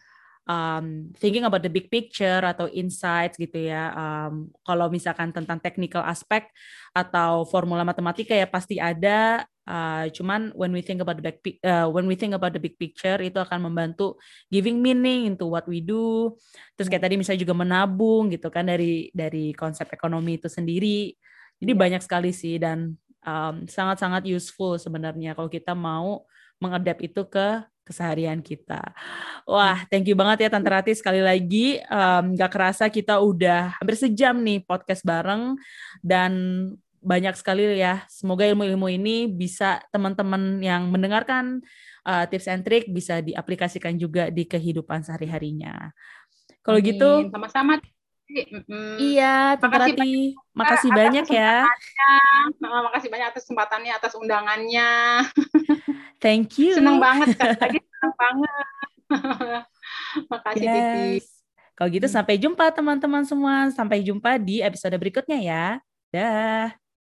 um, thinking about the big picture atau insights gitu ya. Um, kalau misalkan tentang technical aspek atau formula matematika ya pasti ada. Uh, cuman when we think about the big uh, when we think about the big picture itu akan membantu giving meaning into what we do. Terus kayak yeah. tadi misalnya juga menabung gitu kan dari dari konsep ekonomi itu sendiri. Jadi yeah. banyak sekali sih dan sangat-sangat um, useful sebenarnya kalau kita mau mengadap itu ke keseharian kita. Wah, thank you banget ya Tante Rati sekali lagi. Um, gak kerasa kita udah hampir sejam nih podcast bareng dan banyak sekali ya. Semoga ilmu-ilmu ini bisa teman-teman yang mendengarkan uh, tips and trick bisa diaplikasikan juga di kehidupan sehari-harinya. Kalau gitu, sama-sama Mm, iya, makasih banyak, makasih banyak ya. Makasih banyak atas kesempatannya, atas undangannya. Thank you. Senang banget, lagi senang banget. Makasih yes. Titi. Kalau gitu sampai jumpa teman-teman semua. Sampai jumpa di episode berikutnya ya. Dah.